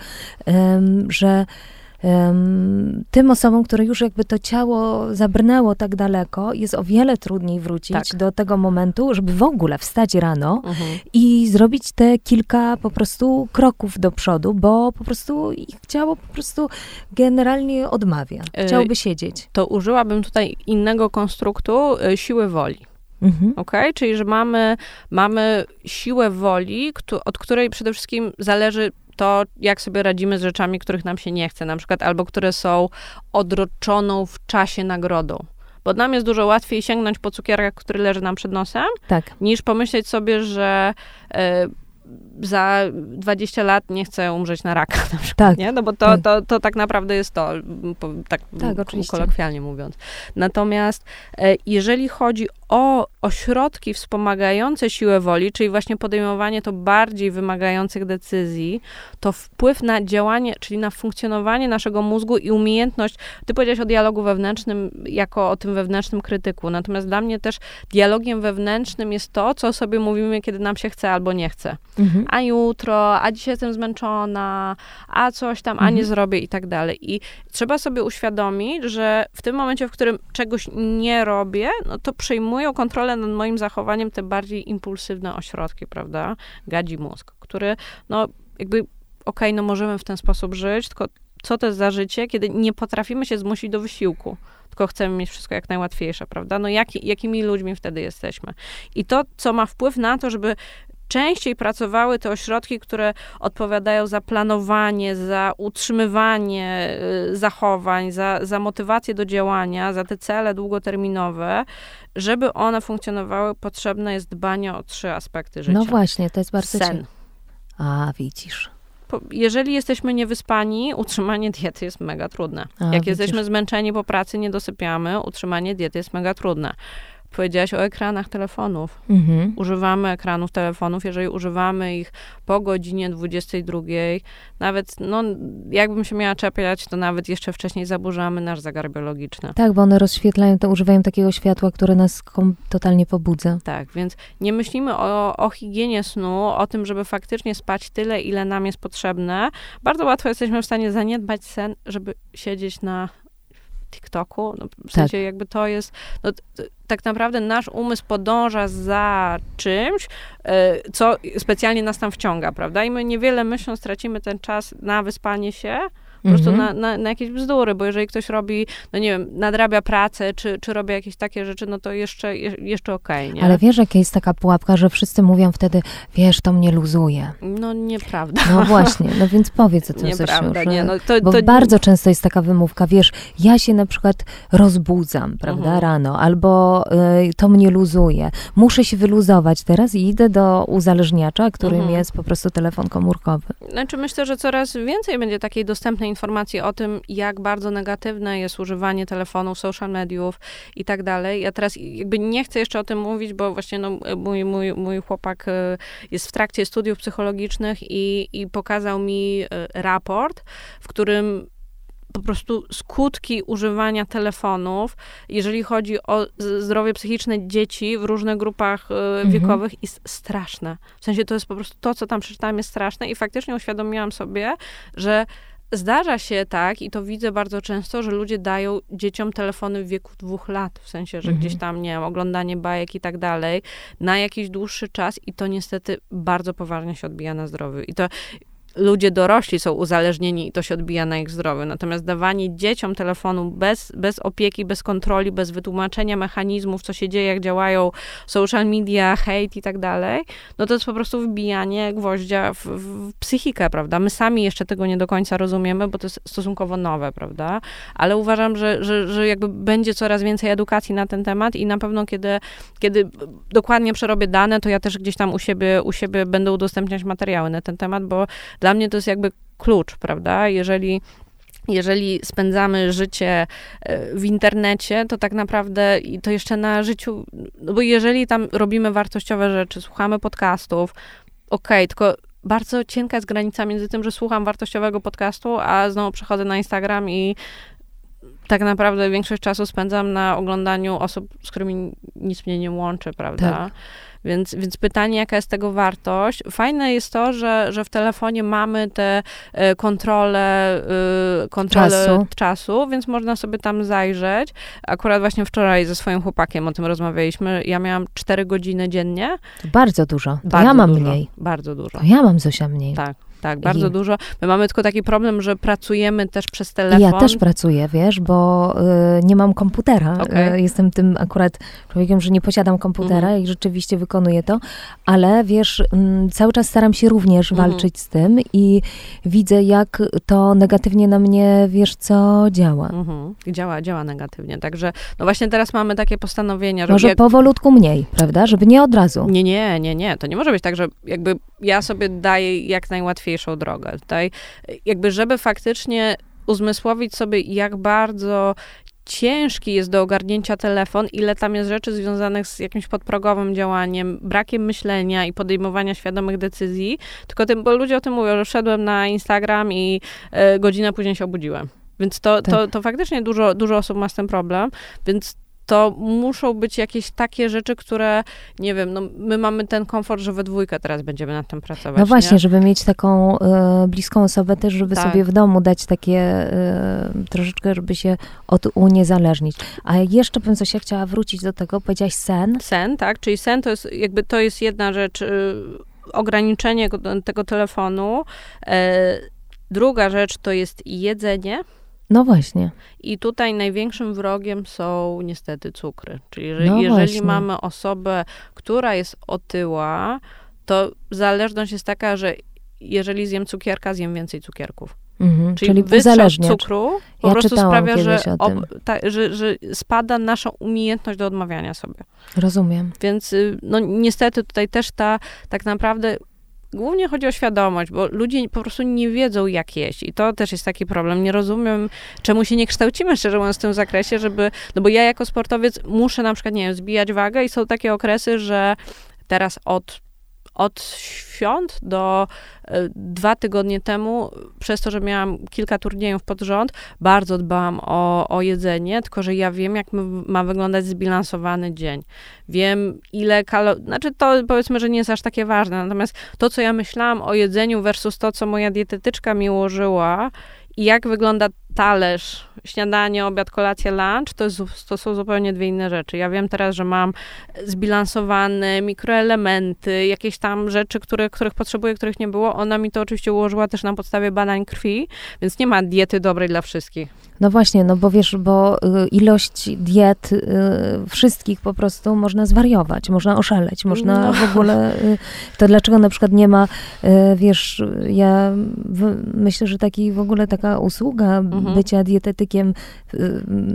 że um, tym osobom, które już jakby to ciało zabrnęło tak daleko, jest o wiele trudniej wrócić tak. do tego momentu, żeby w ogóle wstać rano mhm. i zrobić te kilka po prostu kroków do przodu, bo po prostu ich ciało po prostu generalnie odmawia. Y, Chciałby siedzieć. To użyłabym tutaj innego konstruktu, y, siły woli. Mhm. Ok? Czyli, że mamy, mamy siłę woli, od której przede wszystkim zależy to, jak sobie radzimy z rzeczami, których nam się nie chce, na przykład, albo które są odroczoną w czasie nagrodą. Bo nam jest dużo łatwiej sięgnąć po cukierek, który leży nam przed nosem, tak. niż pomyśleć sobie, że y, za 20 lat nie chcę umrzeć na raka na przykład, tak. nie? No bo to, tak. To, to tak naprawdę jest to, tak, tak kolokwialnie mówiąc. Natomiast e, jeżeli chodzi o ośrodki wspomagające siłę woli, czyli właśnie podejmowanie to bardziej wymagających decyzji, to wpływ na działanie, czyli na funkcjonowanie naszego mózgu i umiejętność, ty powiedziałeś o dialogu wewnętrznym jako o tym wewnętrznym krytyku, natomiast dla mnie też dialogiem wewnętrznym jest to, co sobie mówimy, kiedy nam się chce albo nie chce. Mhm. A jutro, a dzisiaj jestem zmęczona, a coś tam, a nie mhm. zrobię i tak dalej. I trzeba sobie uświadomić, że w tym momencie, w którym czegoś nie robię, no to przejmują kontrolę nad moim zachowaniem te bardziej impulsywne ośrodki, prawda? Gadzi mózg, który, no jakby, okej, okay, no możemy w ten sposób żyć, tylko co to jest za życie, kiedy nie potrafimy się zmusić do wysiłku, tylko chcemy mieć wszystko jak najłatwiejsze, prawda? No jaki, jakimi ludźmi wtedy jesteśmy? I to, co ma wpływ na to, żeby częściej pracowały te ośrodki, które odpowiadają za planowanie, za utrzymywanie y, zachowań, za, za motywację do działania, za te cele długoterminowe, żeby one funkcjonowały, potrzebne jest dbanie o trzy aspekty życia. No właśnie, to jest bardzo Sen. A, widzisz jeżeli jesteśmy niewyspani, utrzymanie diety jest mega trudne. A, Jak widzisz. jesteśmy zmęczeni po pracy, nie dosypiamy, utrzymanie diety jest mega trudne powiedziałaś o ekranach telefonów. Mhm. Używamy ekranów telefonów, jeżeli używamy ich po godzinie 22, nawet, no, jakbym się miała czepiać, to nawet jeszcze wcześniej zaburzamy nasz zegar biologiczny. Tak, bo one rozświetlają, to używają takiego światła, które nas totalnie pobudza. Tak, więc nie myślimy o, o higienie snu, o tym, żeby faktycznie spać tyle, ile nam jest potrzebne. Bardzo łatwo jesteśmy w stanie zaniedbać sen, żeby siedzieć na TikToku. No, w sensie tak. jakby to jest, no, tak naprawdę nasz umysł podąża za czymś, e, co specjalnie nas tam wciąga, prawda? I my niewiele myśląc tracimy ten czas na wyspanie się, po prostu mhm. na, na, na, jakieś bzdury, bo jeżeli ktoś robi, no nie wiem, nadrabia pracę, czy, czy robi jakieś takie rzeczy, no to jeszcze, jeszcze okej, okay, Ale wiesz, jaka jest taka pułapka, że wszyscy mówią wtedy, wiesz, to mnie luzuje. No nieprawda. No właśnie, no więc powiedz o tym Nieprawda, nie, no to, Bo to... bardzo często jest taka wymówka, wiesz, ja się na przykład rozbudzam, prawda, mhm. rano, albo y, to mnie luzuje. Muszę się wyluzować teraz i idę do uzależniacza, którym mhm. jest po prostu telefon komórkowy. Znaczy myślę, że coraz więcej będzie takiej dostępnej informacje o tym, jak bardzo negatywne jest używanie telefonów, social mediów i tak dalej. Ja teraz jakby nie chcę jeszcze o tym mówić, bo właśnie no, mój, mój, mój chłopak e, jest w trakcie studiów psychologicznych i, i pokazał mi e, raport, w którym po prostu skutki używania telefonów, jeżeli chodzi o zdrowie psychiczne dzieci w różnych grupach e, mhm. wiekowych, jest straszne. W sensie to jest po prostu to, co tam przeczytałam, jest straszne i faktycznie uświadomiłam sobie, że Zdarza się tak, i to widzę bardzo często, że ludzie dają dzieciom telefony w wieku dwóch lat, w sensie, że mhm. gdzieś tam, nie wiem, oglądanie bajek i tak dalej, na jakiś dłuższy czas i to niestety bardzo poważnie się odbija na zdrowiu. I to ludzie dorośli są uzależnieni i to się odbija na ich zdrowiu. Natomiast dawanie dzieciom telefonu bez, bez opieki, bez kontroli, bez wytłumaczenia mechanizmów, co się dzieje, jak działają social media, hate i tak dalej, no to jest po prostu wbijanie gwoździa w, w psychikę, prawda? My sami jeszcze tego nie do końca rozumiemy, bo to jest stosunkowo nowe, prawda? Ale uważam, że, że, że jakby będzie coraz więcej edukacji na ten temat i na pewno kiedy, kiedy dokładnie przerobię dane, to ja też gdzieś tam u siebie, u siebie będę udostępniać materiały na ten temat, bo dla mnie to jest jakby klucz, prawda? Jeżeli jeżeli spędzamy życie e, w internecie, to tak naprawdę i to jeszcze na życiu, no bo jeżeli tam robimy wartościowe rzeczy, słuchamy podcastów, okej, okay, tylko bardzo cienka jest granica między tym, że słucham wartościowego podcastu, a znowu przechodzę na Instagram i tak naprawdę większość czasu spędzam na oglądaniu osób, z którymi nic mnie nie łączy, prawda? Tak. Więc, więc pytanie, jaka jest tego wartość. Fajne jest to, że, że w telefonie mamy te e, kontrole, y, kontrole czasu. czasu, więc można sobie tam zajrzeć. Akurat właśnie wczoraj ze swoim chłopakiem o tym rozmawialiśmy. Ja miałam 4 godziny dziennie. Bardzo dużo. To bardzo ja mam dużo, mniej. Bardzo dużo. To ja mam Zosia mniej. Tak. Tak, bardzo I... dużo. My mamy tylko taki problem, że pracujemy też przez telefon. Ja też pracuję, wiesz, bo y, nie mam komputera. Okay. Y, jestem tym akurat człowiekiem, że nie posiadam komputera mm. i rzeczywiście wykonuję to, ale wiesz, y, cały czas staram się również mm. walczyć z tym i widzę, jak to negatywnie na mnie, wiesz, co działa. Mm-hmm. Działa, działa negatywnie. Także, no właśnie teraz mamy takie postanowienia, że... Może jak... powolutku mniej, prawda? Żeby nie od razu. Nie, nie, nie, nie. To nie może być tak, że jakby ja sobie daję jak najłatwiej łatwiejszą drogę. Tutaj jakby, żeby faktycznie uzmysłowić sobie, jak bardzo ciężki jest do ogarnięcia telefon, ile tam jest rzeczy związanych z jakimś podprogowym działaniem, brakiem myślenia i podejmowania świadomych decyzji, tylko tym, bo ludzie o tym mówią, że wszedłem na Instagram i y, godzinę później się obudziłem. Więc to, tak. to, to faktycznie dużo, dużo osób ma z tym problem, więc to muszą być jakieś takie rzeczy, które, nie wiem, no my mamy ten komfort, że we dwójkę teraz będziemy nad tym pracować. No właśnie, nie? żeby mieć taką y, bliską osobę też, żeby tak. sobie w domu dać takie y, troszeczkę, żeby się od uniezależnić. A jeszcze bym coś ja chciała wrócić do tego, powiedziałaś sen. Sen, tak, czyli sen to jest jakby, to jest jedna rzecz, y, ograniczenie tego telefonu. druga rzecz to jest jedzenie, no właśnie. I tutaj największym wrogiem są niestety cukry. Czyli że no jeżeli mamy osobę, która jest otyła, to zależność jest taka, że jeżeli zjem cukierka, zjem więcej cukierków. Mhm, czyli czyli wystrzał cukru po ja prostu sprawia, że, ob, ta, że, że, spada nasza umiejętność do odmawiania sobie. Rozumiem. Więc y, no niestety tutaj też ta tak naprawdę głównie chodzi o świadomość, bo ludzie po prostu nie wiedzą, jak jeść. I to też jest taki problem. Nie rozumiem, czemu się nie kształcimy, szczerze mówiąc, w tym zakresie, żeby, no bo ja jako sportowiec muszę na przykład, nie wiem, zbijać wagę i są takie okresy, że teraz od od świąt do e, dwa tygodnie temu, przez to, że miałam kilka turniejów pod rząd, bardzo dbałam o, o jedzenie, tylko że ja wiem, jak ma wyglądać zbilansowany dzień. Wiem, ile kalorii, znaczy to powiedzmy, że nie jest aż takie ważne, natomiast to, co ja myślałam o jedzeniu versus to, co moja dietetyczka mi ułożyła i jak wygląda talerz, śniadanie, obiad, kolacja, lunch, to, jest, to są zupełnie dwie inne rzeczy. Ja wiem teraz, że mam zbilansowane mikroelementy, jakieś tam rzeczy, które, których potrzebuję, których nie było. Ona mi to oczywiście ułożyła też na podstawie badań krwi, więc nie ma diety dobrej dla wszystkich. No właśnie, no bo wiesz, bo y, ilość diet y, wszystkich po prostu można zwariować, można oszaleć, można no. w ogóle, y, to dlaczego na przykład nie ma, wiesz, ja myślę, że taki w ogóle taka usługa mhm. Bycia dietetykiem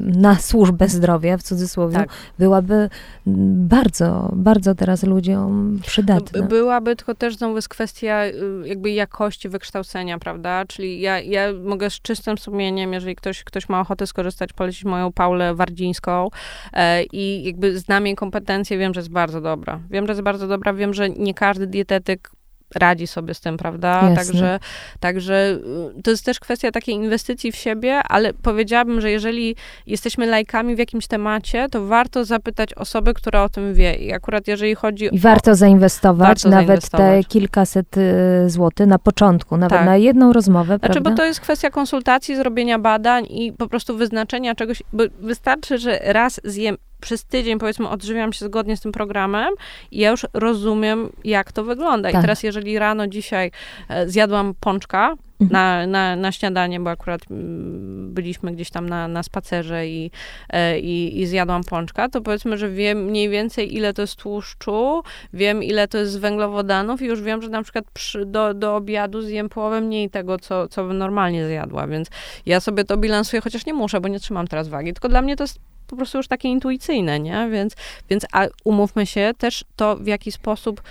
na służbę zdrowia, w cudzysłowie, tak. byłaby bardzo, bardzo teraz ludziom przydatna. No, byłaby, tylko też znowu jest kwestia jakby jakości wykształcenia, prawda? Czyli ja, ja mogę z czystym sumieniem, jeżeli ktoś, ktoś ktoś ma ochotę skorzystać, polecić moją Paulę Wardzińską e, i jakby znam jej kompetencje, wiem, że jest bardzo dobra. Wiem, że jest bardzo dobra, wiem, że nie każdy dietetyk radzi sobie z tym, prawda? Także, także y, to jest też kwestia takiej inwestycji w siebie, ale powiedziałabym, że jeżeli jesteśmy lajkami w jakimś temacie, to warto zapytać osobę, która o tym wie. I akurat jeżeli chodzi I warto zainwestować warto nawet zainwestować. te kilkaset y, złotych na początku, nawet tak. na jedną rozmowę, Znaczy, bo to jest kwestia konsultacji, zrobienia badań i po prostu wyznaczenia czegoś, bo wystarczy, że raz zjem przez tydzień, powiedzmy, odżywiam się zgodnie z tym programem i ja już rozumiem, jak to wygląda. Tak. I teraz, jeżeli rano dzisiaj e, zjadłam pączka, mhm. na, na, na śniadanie, bo akurat mm, byliśmy gdzieś tam na, na spacerze i, e, i, i zjadłam pączka, to powiedzmy, że wiem mniej więcej ile to jest tłuszczu, wiem ile to jest węglowodanów i już wiem, że na przykład przy, do, do obiadu zjem połowę mniej tego, co, co bym normalnie zjadła, więc ja sobie to bilansuję, chociaż nie muszę, bo nie trzymam teraz wagi, tylko dla mnie to jest po prostu już takie intuicyjne, nie? Więc, więc a umówmy się, też to, w jaki sposób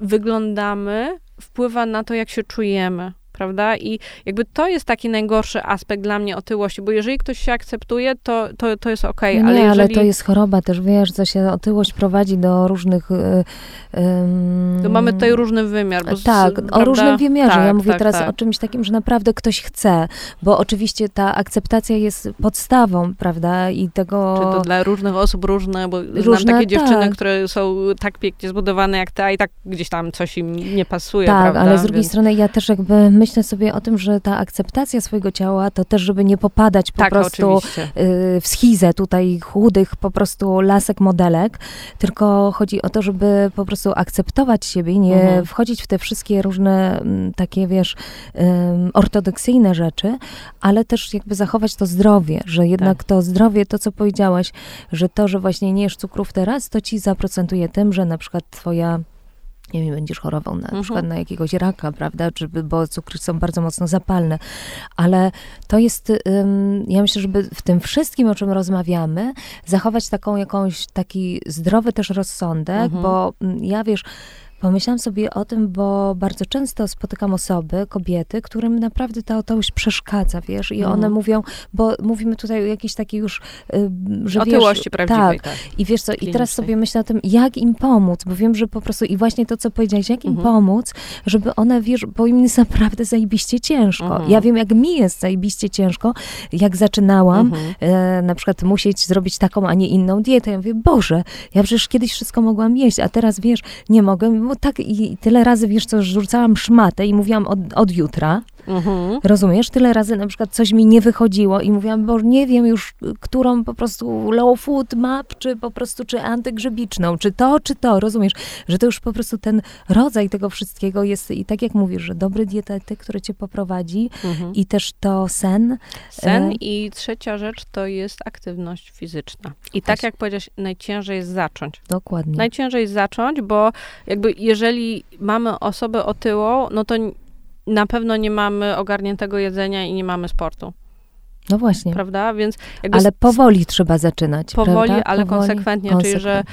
wyglądamy, wpływa na to, jak się czujemy prawda? I jakby to jest taki najgorszy aspekt dla mnie otyłości, bo jeżeli ktoś się akceptuje, to, to, to jest okej, okay, no ale jeżeli... ale to jest choroba też, wiesz, co się otyłość prowadzi do różnych... Um, to mamy tutaj różny wymiar. Bo tak, z, o różnym wymiarze. Tak, ja mówię tak, teraz tak. o czymś takim, że naprawdę ktoś chce, bo oczywiście ta akceptacja jest podstawą, prawda, i tego... Czy to dla różnych osób różne, bo różne, znam takie dziewczyny, tak. które są tak pięknie zbudowane jak ty, a i tak gdzieś tam coś im nie pasuje, tak, prawda? ale z drugiej Więc... strony ja też jakby myślę sobie o tym, że ta akceptacja swojego ciała, to też, żeby nie popadać po tak, prostu oczywiście. Y, w schizę tutaj chudych po prostu lasek modelek, tylko chodzi o to, żeby po prostu akceptować siebie nie mhm. wchodzić w te wszystkie różne takie, wiesz, ortodoksyjne rzeczy, ale też jakby zachować to zdrowie, że jednak tak. to zdrowie, to co powiedziałaś, że to, że właśnie nie jesz cukrów teraz, to ci zaprocentuje tym, że na przykład twoja nie wiem, będziesz chorował na, mhm. przykład na jakiegoś raka, prawda, czy, bo cukry są bardzo mocno zapalne, ale to jest, ja myślę, żeby w tym wszystkim, o czym rozmawiamy, zachować taką jakąś, taki zdrowy też rozsądek, mhm. bo mm, ja, wiesz, Pomyślałam sobie o tym, bo bardzo często spotykam osoby, kobiety, którym naprawdę ta otyłość przeszkadza, wiesz, i one mhm. mówią, bo mówimy tutaj o jakiejś takiej już, y, że Otyłości wiesz, prawdziwej, tak. tak. I wiesz co, i teraz sobie myślę o tym, jak im pomóc, bo wiem, że po prostu, i właśnie to, co powiedziałeś, jak im mhm. pomóc, żeby one, wiesz, bo im jest naprawdę zajebiście ciężko. Mhm. Ja wiem, jak mi jest zajebiście ciężko, jak zaczynałam, e, na przykład musieć zrobić taką, a nie inną dietę. Ja mówię, Boże, ja przecież kiedyś wszystko mogłam jeść, a teraz, wiesz, nie mogę, tak i tyle razy, wiesz co, rzucałam szmatę i mówiłam od, od jutra, Mhm. Rozumiesz? Tyle razy na przykład coś mi nie wychodziło i mówiłam, bo nie wiem już, którą po prostu low food map, czy po prostu, czy antygrzybiczną, czy to, czy to, rozumiesz? Że to już po prostu ten rodzaj tego wszystkiego jest i tak jak mówisz, że dobry dietetyk, który cię poprowadzi mhm. i też to sen. Sen e... i trzecia rzecz to jest aktywność fizyczna. I tak jak powiedziałeś, najciężej jest zacząć. Dokładnie. Najciężej jest zacząć, bo jakby jeżeli mamy osobę otyłą, no to na pewno nie mamy ogarniętego jedzenia i nie mamy sportu. No właśnie. Prawda? Więc ale powoli trzeba zaczynać. Powoli, prawda? ale powoli, konsekwentnie, konsekwentnie, czyli że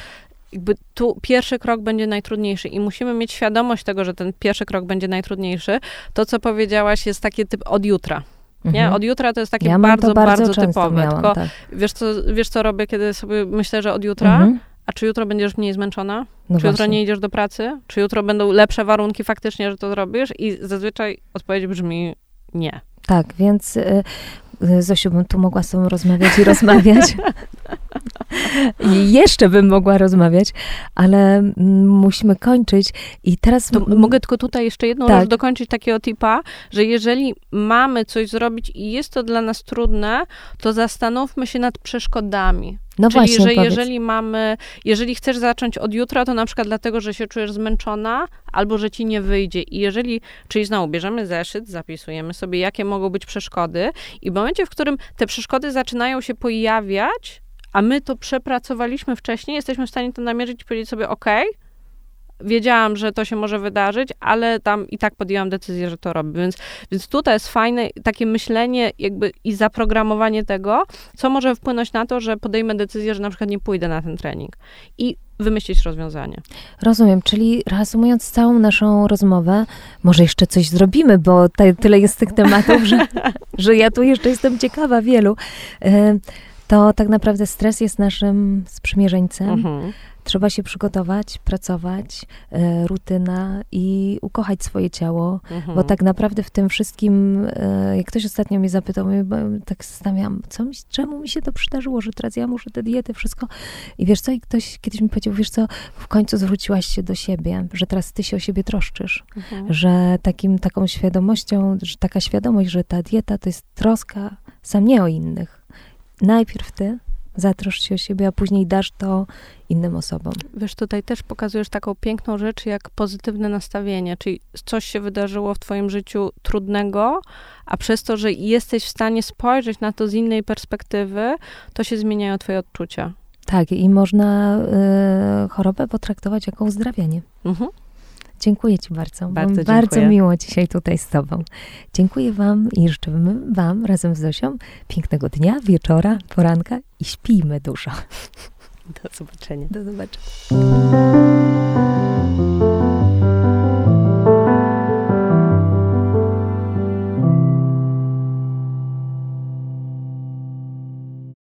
jakby tu pierwszy krok będzie najtrudniejszy i musimy mieć świadomość tego, że ten pierwszy krok będzie najtrudniejszy. To, co powiedziałaś, jest takie typ od jutra. Nie? Mhm. Od jutra to jest takie ja bardzo, bardzo, bardzo typowe. Miałam, Tylko tak. wiesz, co, wiesz, co robię, kiedy sobie myślę, że od jutra? Mhm. A czy jutro będziesz mniej zmęczona? No czy jutro nie idziesz do pracy? Czy jutro będą lepsze warunki faktycznie, że to zrobisz? I zazwyczaj odpowiedź brzmi nie. Tak, więc y, y Zosiu, bym tu mogła z tobą rozmawiać i rozmawiać. I jeszcze bym mogła rozmawiać, ale musimy kończyć. I teraz. To mogę tylko tutaj jeszcze jedną tak. rzecz dokończyć takiego tipa, że jeżeli mamy coś zrobić i jest to dla nas trudne, to zastanówmy się nad przeszkodami. No Czyli, właśnie, że powiedz. jeżeli mamy, jeżeli chcesz zacząć od jutra, to na przykład dlatego, że się czujesz zmęczona, albo że ci nie wyjdzie. I jeżeli, czyli znowu bierzemy zeszyt, zapisujemy sobie, jakie mogą być przeszkody, i w momencie, w którym te przeszkody zaczynają się pojawiać, a my to przepracowaliśmy wcześniej, jesteśmy w stanie to namierzyć i powiedzieć sobie, ok, wiedziałam, że to się może wydarzyć, ale tam i tak podjęłam decyzję, że to robię. Więc, więc tutaj jest fajne takie myślenie jakby i zaprogramowanie tego, co może wpłynąć na to, że podejmę decyzję, że na przykład nie pójdę na ten trening. I wymyślić rozwiązanie. Rozumiem, czyli reasumując całą naszą rozmowę, może jeszcze coś zrobimy, bo tyle jest tych tematów, że, że ja tu jeszcze jestem ciekawa wielu. E, to tak naprawdę stres jest naszym sprzymierzeńcem. Mhm. Trzeba się przygotować, pracować, e, rutyna i ukochać swoje ciało, mhm. bo tak naprawdę w tym wszystkim, e, jak ktoś ostatnio mnie zapytał, bo tak zastanawiałam, co mi, czemu mi się to przydarzyło, że teraz ja muszę te diety, wszystko. I wiesz co, i ktoś kiedyś mi powiedział, wiesz co, w końcu zwróciłaś się do siebie, że teraz ty się o siebie troszczysz, mhm. że takim, taką świadomością, że taka świadomość, że ta dieta to jest troska sam nie o innych, najpierw ty zatrosz się o siebie, a później dasz to innym osobom. Wiesz, tutaj też pokazujesz taką piękną rzecz, jak pozytywne nastawienie, czyli coś się wydarzyło w twoim życiu trudnego, a przez to, że jesteś w stanie spojrzeć na to z innej perspektywy, to się zmieniają twoje odczucia. Tak, i można y, chorobę potraktować jako uzdrawianie. Mhm. Dziękuję Ci bardzo. Bardzo, bardzo miło dzisiaj tutaj z Tobą. Dziękuję Wam i życzymy Wam razem z Zosią pięknego dnia, wieczora, poranka i śpijmy dużo. Do zobaczenia. Do zobaczenia.